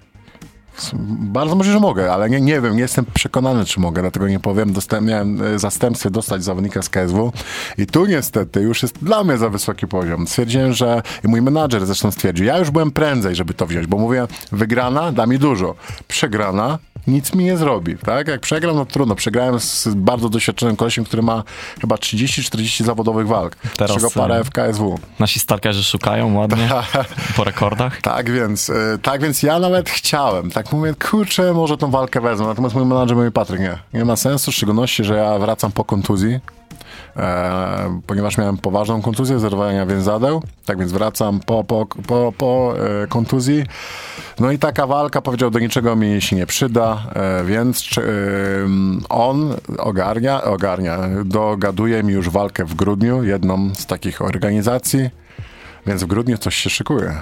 bardzo może, że mogę, ale nie, nie wiem, nie jestem przekonany, czy mogę, dlatego nie powiem. Dostałem, miałem e, zastępstwie dostać zawodnika z KSW i tu niestety już jest dla mnie za wysoki poziom. Stwierdziłem, że i mój menadżer zresztą stwierdził, ja już byłem prędzej, żeby to wziąć, bo mówię, wygrana da mi dużo, przegrana nic mi nie zrobi, tak? Jak przegram, no trudno. Przegrałem z bardzo doświadczonym kolesiem, który ma chyba 30-40 zawodowych walk, Teraz, z czego parę e, w KSW. Nasi stalkerzy szukają ładnie po rekordach. tak więc, e, tak więc ja nawet chciałem, tak mówię, kurczę, może tą walkę wezmę. Natomiast mój menadżer mówi, Patryk, nie, nie ma sensu, w szczególności, że ja wracam po kontuzji, e, ponieważ miałem poważną kontuzję, zerwania więzadeł, tak więc wracam po, po, po, po e, kontuzji. No i taka walka, powiedział, do niczego mi się nie przyda, e, więc czy, e, on ogarnia, ogarnia, dogaduje mi już walkę w grudniu, jedną z takich organizacji, więc w grudniu coś się szykuje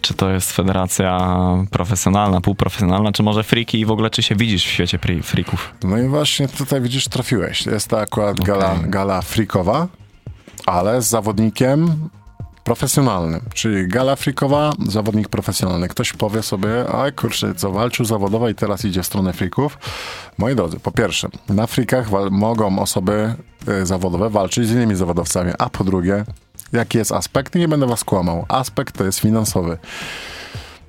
czy to jest federacja profesjonalna, półprofesjonalna, czy może friki i w ogóle czy się widzisz w świecie frików? No i właśnie tutaj widzisz, trafiłeś. Jest to akurat okay. gala, gala frikowa, ale z zawodnikiem profesjonalnym, czyli gala frikowa, zawodnik profesjonalny. Ktoś powie sobie, a kurczę, co walczył zawodowo i teraz idzie w stronę frików. Moi drodzy, po pierwsze, na frikach mogą osoby y, zawodowe walczyć z innymi zawodowcami, a po drugie, jaki jest aspekt? Nie będę was kłamał. Aspekt to jest finansowy.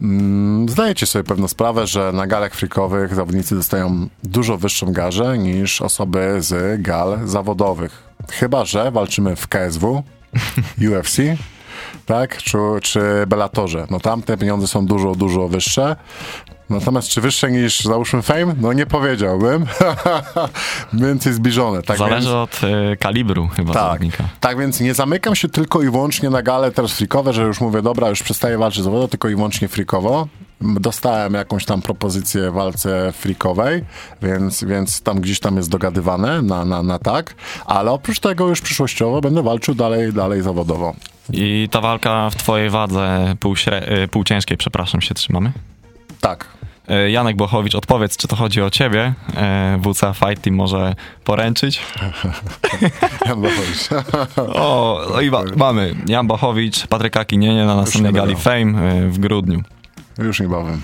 Mm, zdajecie sobie pewną sprawę, że na galach frikowych zawodnicy dostają dużo wyższą garzę niż osoby z gal zawodowych. Chyba, że walczymy w KSW, UFC, tak? Czy, czy Bellatorze. No tam te pieniądze są dużo, dużo wyższe. Natomiast czy wyższe niż załóżmy Fame? No nie powiedziałbym. Więcej zbliżone. Tak Zależy więc, od y, kalibru chyba tak, zawodnika. tak, więc nie zamykam się tylko i wyłącznie na gale teraz frikowe, że już mówię, dobra, już przestaję walczyć zawodowo, tylko i wyłącznie frikowo. Dostałem jakąś tam propozycję w walce frikowej, więc, więc tam gdzieś tam jest dogadywane na, na, na tak, ale oprócz tego już przyszłościowo będę walczył dalej, dalej zawodowo. I ta walka w twojej wadze półśre- y, półciężkiej, przepraszam, się trzymamy? Tak, Janek Bochowicz, odpowiedz, czy to chodzi o ciebie? Y, WCA Fight Team może poręczyć? Jan Bochowicz. O, no i ma- mamy Jan Bochowicz, Patryka Kinienie na następnej gali. Fame y, w grudniu. Już niebawem.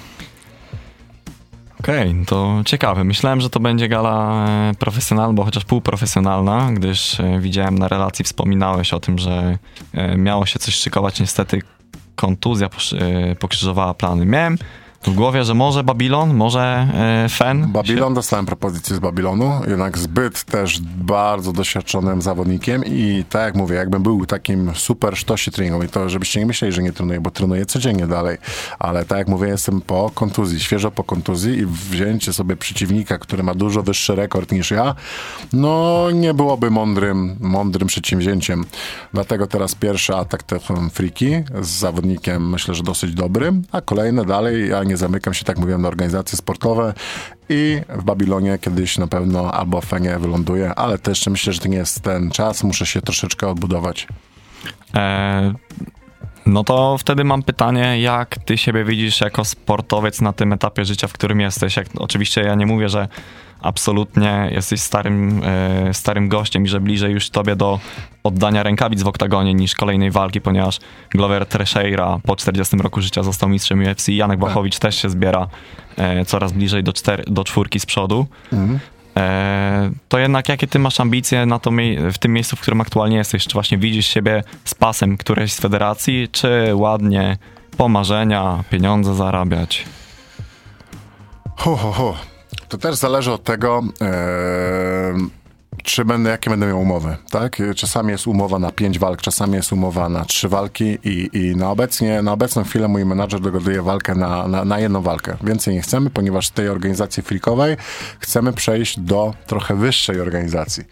Okej, to ciekawe. Myślałem, że to będzie gala e, profesjonalna, bo chociaż półprofesjonalna, gdyż e, widziałem na relacji, wspominałeś o tym, że e, miało się coś szykować. Niestety kontuzja e, pokrzyżowała plany. Miałem w głowie, że może Babilon, może e, Fen. Babilon, dostałem propozycję z Babilonu, jednak zbyt też bardzo doświadczonym zawodnikiem i tak jak mówię, jakbym był takim super sztosi treningowym, to żebyście nie myśleli, że nie trenuję, bo trenuję codziennie dalej, ale tak jak mówię, jestem po kontuzji, świeżo po kontuzji i wzięcie sobie przeciwnika, który ma dużo wyższy rekord niż ja, no nie byłoby mądrym, mądrym przedsięwzięciem. Dlatego teraz pierwszy atak to friki z zawodnikiem, myślę, że dosyć dobrym, a kolejne dalej, ja nie zamykam się, tak mówiłem, na organizacje sportowe i w Babilonie kiedyś na pewno albo w Fenie wyląduję, ale też myślę, że to nie jest ten czas, muszę się troszeczkę odbudować. E, no to wtedy mam pytanie, jak ty siebie widzisz jako sportowiec na tym etapie życia, w którym jesteś? Jak, oczywiście ja nie mówię, że absolutnie jesteś starym, e, starym gościem i że bliżej już tobie do oddania rękawic w oktagonie niż kolejnej walki, ponieważ Glover Teixeira po 40 roku życia został mistrzem UFC, Janek Bachowicz też się zbiera e, coraz bliżej do, czter, do czwórki z przodu. E, to jednak jakie ty masz ambicje na to w tym miejscu, w którym aktualnie jesteś? Czy właśnie widzisz siebie z pasem którejś z federacji, czy ładnie po marzenia, pieniądze zarabiać? Ho, ho, ho. To też zależy od tego, em, czy będę, jakie będę miał umowy, tak? Czasami jest umowa na pięć walk, czasami jest umowa na trzy walki i, i na, obecnie, na obecną chwilę mój menadżer dogaduje walkę na, na, na jedną walkę. Więcej nie chcemy, ponieważ z tej organizacji freakowej chcemy przejść do trochę wyższej organizacji.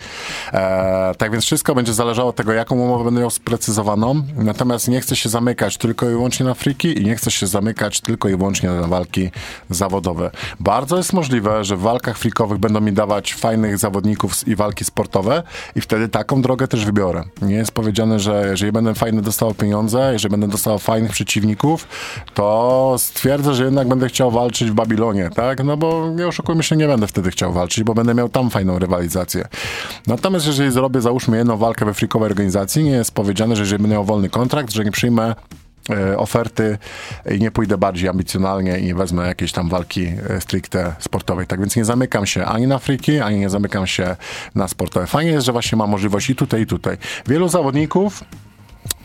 E, tak więc wszystko będzie zależało od tego, jaką umowę będę miał sprecyzowaną, natomiast nie chcę się zamykać tylko i wyłącznie na friki i nie chcę się zamykać tylko i wyłącznie na walki zawodowe. Bardzo jest możliwe, że w walkach frikowych będą mi dawać fajnych zawodników i walki sportowe i wtedy taką drogę też wybiorę. Nie jest powiedziane, że jeżeli będę fajnie dostał pieniądze, jeżeli będę dostał fajnych przeciwników, to stwierdzę, że jednak będę chciał walczyć w Babilonie, tak? No bo nie oszukujmy się, nie będę wtedy chciał walczyć, bo będę miał tam fajną rywalizację. Natomiast jeżeli zrobię, załóżmy, jedną walkę we frikowej organizacji, nie jest powiedziane, że jeżeli będę miał wolny kontrakt, że nie przyjmę oferty i nie pójdę bardziej ambicjonalnie i wezmę jakiejś tam walki e, stricte sportowej. Tak więc nie zamykam się ani na friki, ani nie zamykam się na sportowe. Fajnie jest, że właśnie mam możliwość i tutaj, i tutaj. Wielu zawodników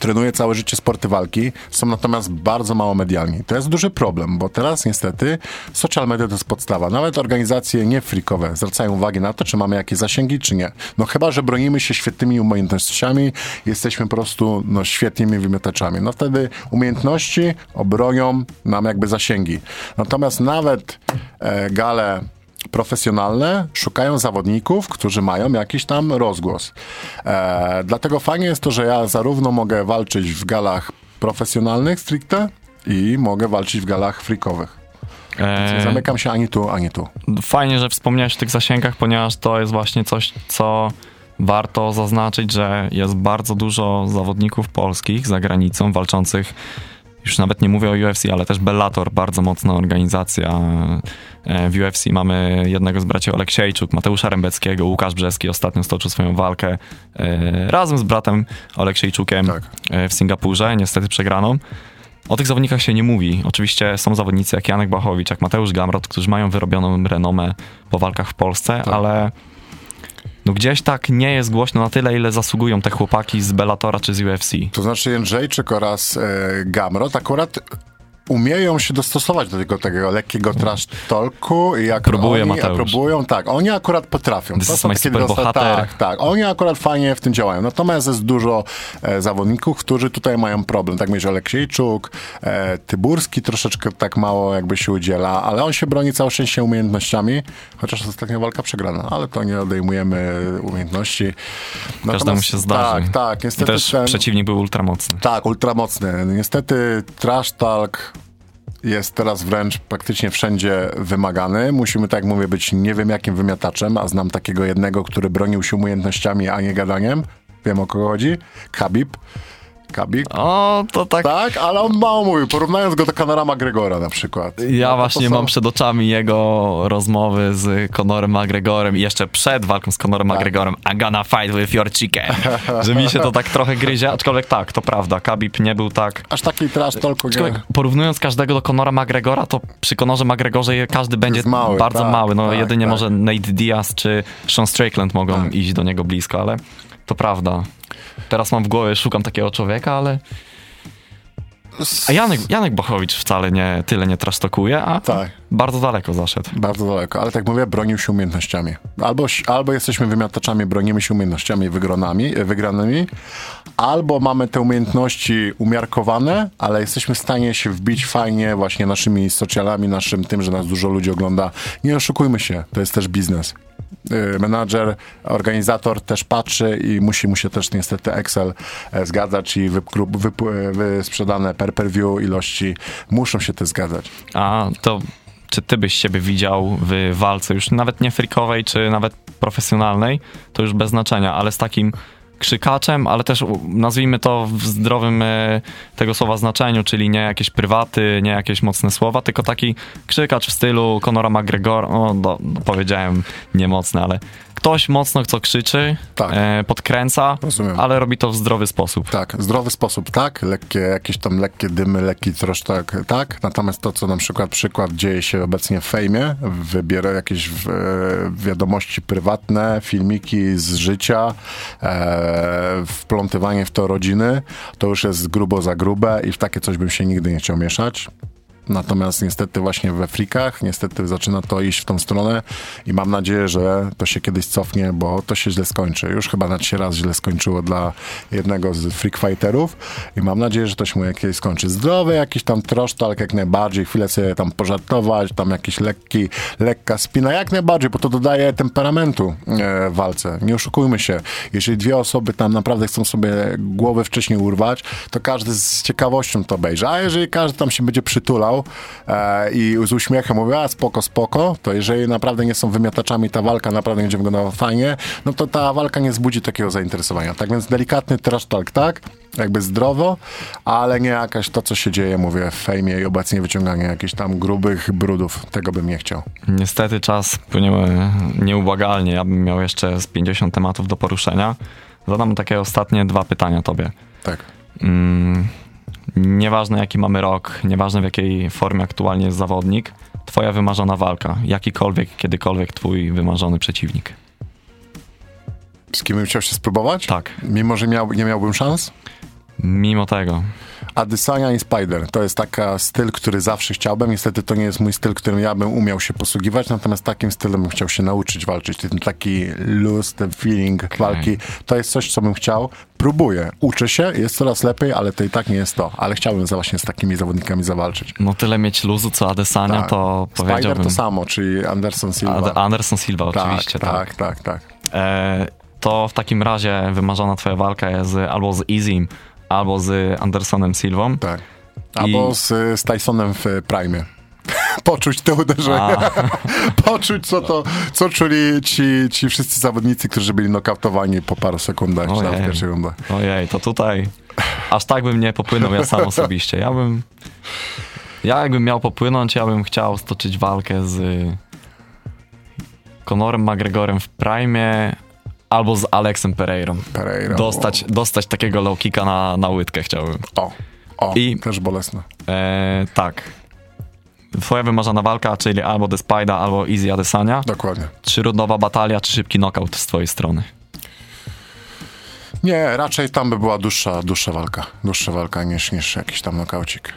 trenuje całe życie sporty walki, są natomiast bardzo mało medialni. To jest duży problem, bo teraz niestety social media to jest podstawa. Nawet organizacje niefrikowe zwracają uwagę na to, czy mamy jakieś zasięgi, czy nie. No chyba, że bronimy się świetnymi umiejętnościami, jesteśmy po prostu no, świetnymi wymiotaczami. No wtedy umiejętności obronią nam jakby zasięgi. Natomiast nawet e, gale profesjonalne szukają zawodników, którzy mają jakiś tam rozgłos. E, dlatego fajnie jest to, że ja zarówno mogę walczyć w galach profesjonalnych stricte i mogę walczyć w galach freakowych. Nie E, zamykam się ani tu, ani tu. Fajnie, że wspomniałeś o tych zasięgach, ponieważ to jest właśnie coś, co warto zaznaczyć, że jest bardzo dużo zawodników polskich za granicą walczących już nawet nie mówię o UFC, ale też Bellator, bardzo mocna organizacja. E, w UFC mamy jednego z braci Oleksiejczuk, Mateusza Rębeckiego, Łukasz Brzeski ostatnio stoczył swoją walkę e, razem z bratem Oleksiejczukiem Tak. e, w Singapurze, niestety przegraną. O tych zawodnikach się nie mówi. Oczywiście są zawodnicy jak Janek Bachowicz, jak Mateusz Gamrot, którzy mają wyrobioną renomę po walkach w Polsce, Tak. ale no gdzieś tak nie jest głośno na tyle, ile zasługują te chłopaki z Bellatora czy z UFC. To znaczy Jędrzejczyk oraz e, Gamrot akurat umieją się dostosować do tego, tego lekkiego trash talku i jak Próbuje oni Mateusz. próbują, tak, oni akurat potrafią. This To są takie dosta- Tak, tak, oni akurat fajnie w tym działają. Natomiast jest dużo e, zawodników, którzy tutaj mają problem. Tak myślę, Aleksiejczuk, e, Tyburski troszeczkę tak mało jakby się udziela, ale on się broni całe szczęście umiejętnościami, chociaż ostatnia walka przegrana, ale to nie odejmujemy umiejętności. Każdemu Natomiast- się zdarzy. Tak, tak, I niestety też ten... przeciwnik był ultramocny. Tak, ultramocny. Niestety trash talk jest teraz wręcz praktycznie wszędzie wymagany. Musimy, tak jak mówię, być nie wiem jakim wymiataczem, a znam takiego jednego, który bronił się umiejętnościami, a nie gadaniem. Wiem o kogo chodzi. Khabib. Khabib. O, to tak. Tak, ale on mało mówił, porównując go do Conora McGregora na przykład. Ja No właśnie są- mam przed oczami jego rozmowy z Conorem McGregorem i jeszcze przed walką z Conorem Tak. McGregorem I'm gonna fight with your chicken. Że mi się to tak trochę gryzie, aczkolwiek tak, to prawda, Khabib nie był tak... Aż taki trash talk nie... Porównując każdego do Conora McGregora, to przy Conorze McGregorze każdy będzie mały, bardzo tak, mały. No tak, jedynie tak. może Nate Diaz czy Sean Strickland mogą Tak. iść do niego blisko, ale to prawda. Teraz mam w głowie, szukam takiego człowieka, ale... A Janek, Janek Bochowicz wcale nie tyle nie trasztokuje, a Tak. bardzo daleko zaszedł. Bardzo daleko, ale tak mówię, bronił się umiejętnościami. Albo, albo jesteśmy wymiataczami, bronimy się umiejętnościami wygronami, e, wygranymi, albo mamy te umiejętności umiarkowane, ale jesteśmy w stanie się wbić fajnie właśnie naszymi socialami, naszym tym, że nas dużo ludzi ogląda. Nie oszukujmy się, to jest też biznes. Y, Menadżer, organizator też patrzy i musi mu się też niestety Excel e, zgadzać i wyp- wysprzedane per per view ilości muszą się te zgadzać. A to czy ty byś siebie widział w walce już nawet nie freakowej, czy nawet profesjonalnej, to już bez znaczenia, ale z takim krzykaczem, ale też nazwijmy to w zdrowym e, tego słowa znaczeniu, czyli nie jakieś prywaty, nie jakieś mocne słowa, tylko taki krzykacz w stylu Conora McGregor, no, no, powiedziałem nie mocny, ale ktoś mocno co krzyczy, Tak. e, podkręca, Rozumiem. ale robi to w zdrowy sposób. Tak, zdrowy sposób, tak, lekkie, jakieś tam lekkie dymy, lekki trosz, tak, tak. Natomiast to, co na przykład przykład dzieje się obecnie w fejmie, wybiera jakieś w, e, wiadomości prywatne, filmiki z życia, e, wplątywanie w to rodziny, to już jest grubo za grube i w takie coś bym się nigdy nie chciał mieszać. Natomiast niestety właśnie we frikach, niestety zaczyna to iść w tą stronę i mam nadzieję, że to się kiedyś cofnie, bo to się źle skończy. Już chyba na się raz źle skończyło dla jednego z freak fighterów i mam nadzieję, że to się mu jakieś skończy. Zdrowy jakiś tam trosztalk jak najbardziej, chwilę sobie tam pożartować, tam jakiś lekki, lekka spina, jak najbardziej, bo to dodaje temperamentu e, walce. Nie oszukujmy się. Jeżeli dwie osoby tam naprawdę chcą sobie głowy wcześniej urwać, to każdy z ciekawością to obejrzy. A jeżeli każdy tam się będzie przytulał e, i z uśmiechem mówi, a spoko, spoko, to jeżeli naprawdę nie są wymiataczami, ta walka naprawdę będzie wyglądała fajnie, no to ta walka nie wzbudzi takiego zainteresowania. Tak więc delikatny trash talk, tak? Jakby zdrowo, ale nie jakaś to, co się dzieje, mówię, w fejmie i obecnie wyciąganie jakichś tam grubych brudów. Tego bym nie chciał. Niestety czas płynie nieubłagalnie. Ja bym miał jeszcze z 50 tematów do poruszenia. Zadam takie ostatnie dwa pytania tobie. Tak. Mm, nieważne jaki mamy rok, nieważne w jakiej formie aktualnie jest zawodnik, twoja wymarzona walka, jakikolwiek, kiedykolwiek twój wymarzony przeciwnik. Z kim bym chciał się spróbować? Tak. Mimo, że miał, nie miałbym szans? Mimo tego, Adesanya i Spider. To jest taka styl, który zawsze chciałbym. Niestety to nie jest mój styl, którym ja bym umiał się posługiwać, natomiast takim stylem bym chciał się nauczyć walczyć. Ten taki luz, ten feeling walki, to jest coś, co bym chciał. Próbuję, uczę się, jest coraz lepiej, ale to i tak nie jest to. Ale chciałbym za- właśnie z takimi zawodnikami zawalczyć. no tyle mieć luzu co Adesanya, Tak. to Spider powiedziałbym... to samo, czyli Anderson Silva. Ad- Anderson Silva, tak, oczywiście, tak. tak, tak, tak. E, to w takim razie wymarzona twoja walka jest albo z Izim, albo z Andersonem Silvą. tak. Albo I- z, z Tysonem w Prime. poczuć te uderzenia. poczuć, co to, co czuli ci, ci wszyscy zawodnicy, którzy byli nokautowani po paru sekundach, nawet w pierwszej rundzie. Ojej, to tutaj aż tak bym nie popłynął ja sam osobiście. Ja bym, ja jakbym miał popłynąć, ja bym chciał stoczyć walkę z Conorem McGregorem w prime albo z Alexem Pereirą. Pereira. Dostać, dostać takiego low kicka na, na łydkę chciałbym. O, o, I- też bolesne. E, tak. Twoja wymarzona walka, czyli albo Despida, albo Easy Adesanya. Dokładnie. Trzyrundowa batalia, czy szybki knockout z twojej strony? Nie, raczej tam by była dłuższa, dłuższa walka. Dłuższa walka niż, niż jakiś tam nokaucik.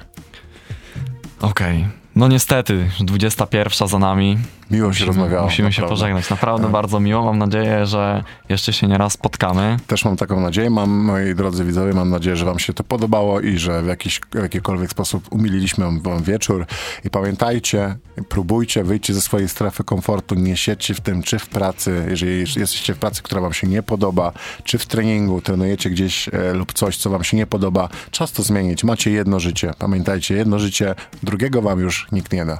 Okej. No niestety, 21 za nami. Miło się rozmawiało. Musimy się naprawdę. pożegnać. Naprawdę bardzo miło. Mam nadzieję, że jeszcze się nie raz spotkamy. Też mam taką nadzieję, mam, moi drodzy widzowie, mam nadzieję, że wam się to podobało i że w, jakiś, w jakikolwiek sposób umililiśmy wam wieczór. I pamiętajcie, próbujcie, wyjdźcie ze swojej strefy komfortu, nie siedźcie w tym, czy w pracy, jeżeli jesteście w pracy, która wam się nie podoba, czy w treningu, trenujecie gdzieś e, lub coś, co wam się nie podoba, czas to zmienić. Macie jedno życie. Pamiętajcie, jedno życie, drugiego wam już nikt nie da.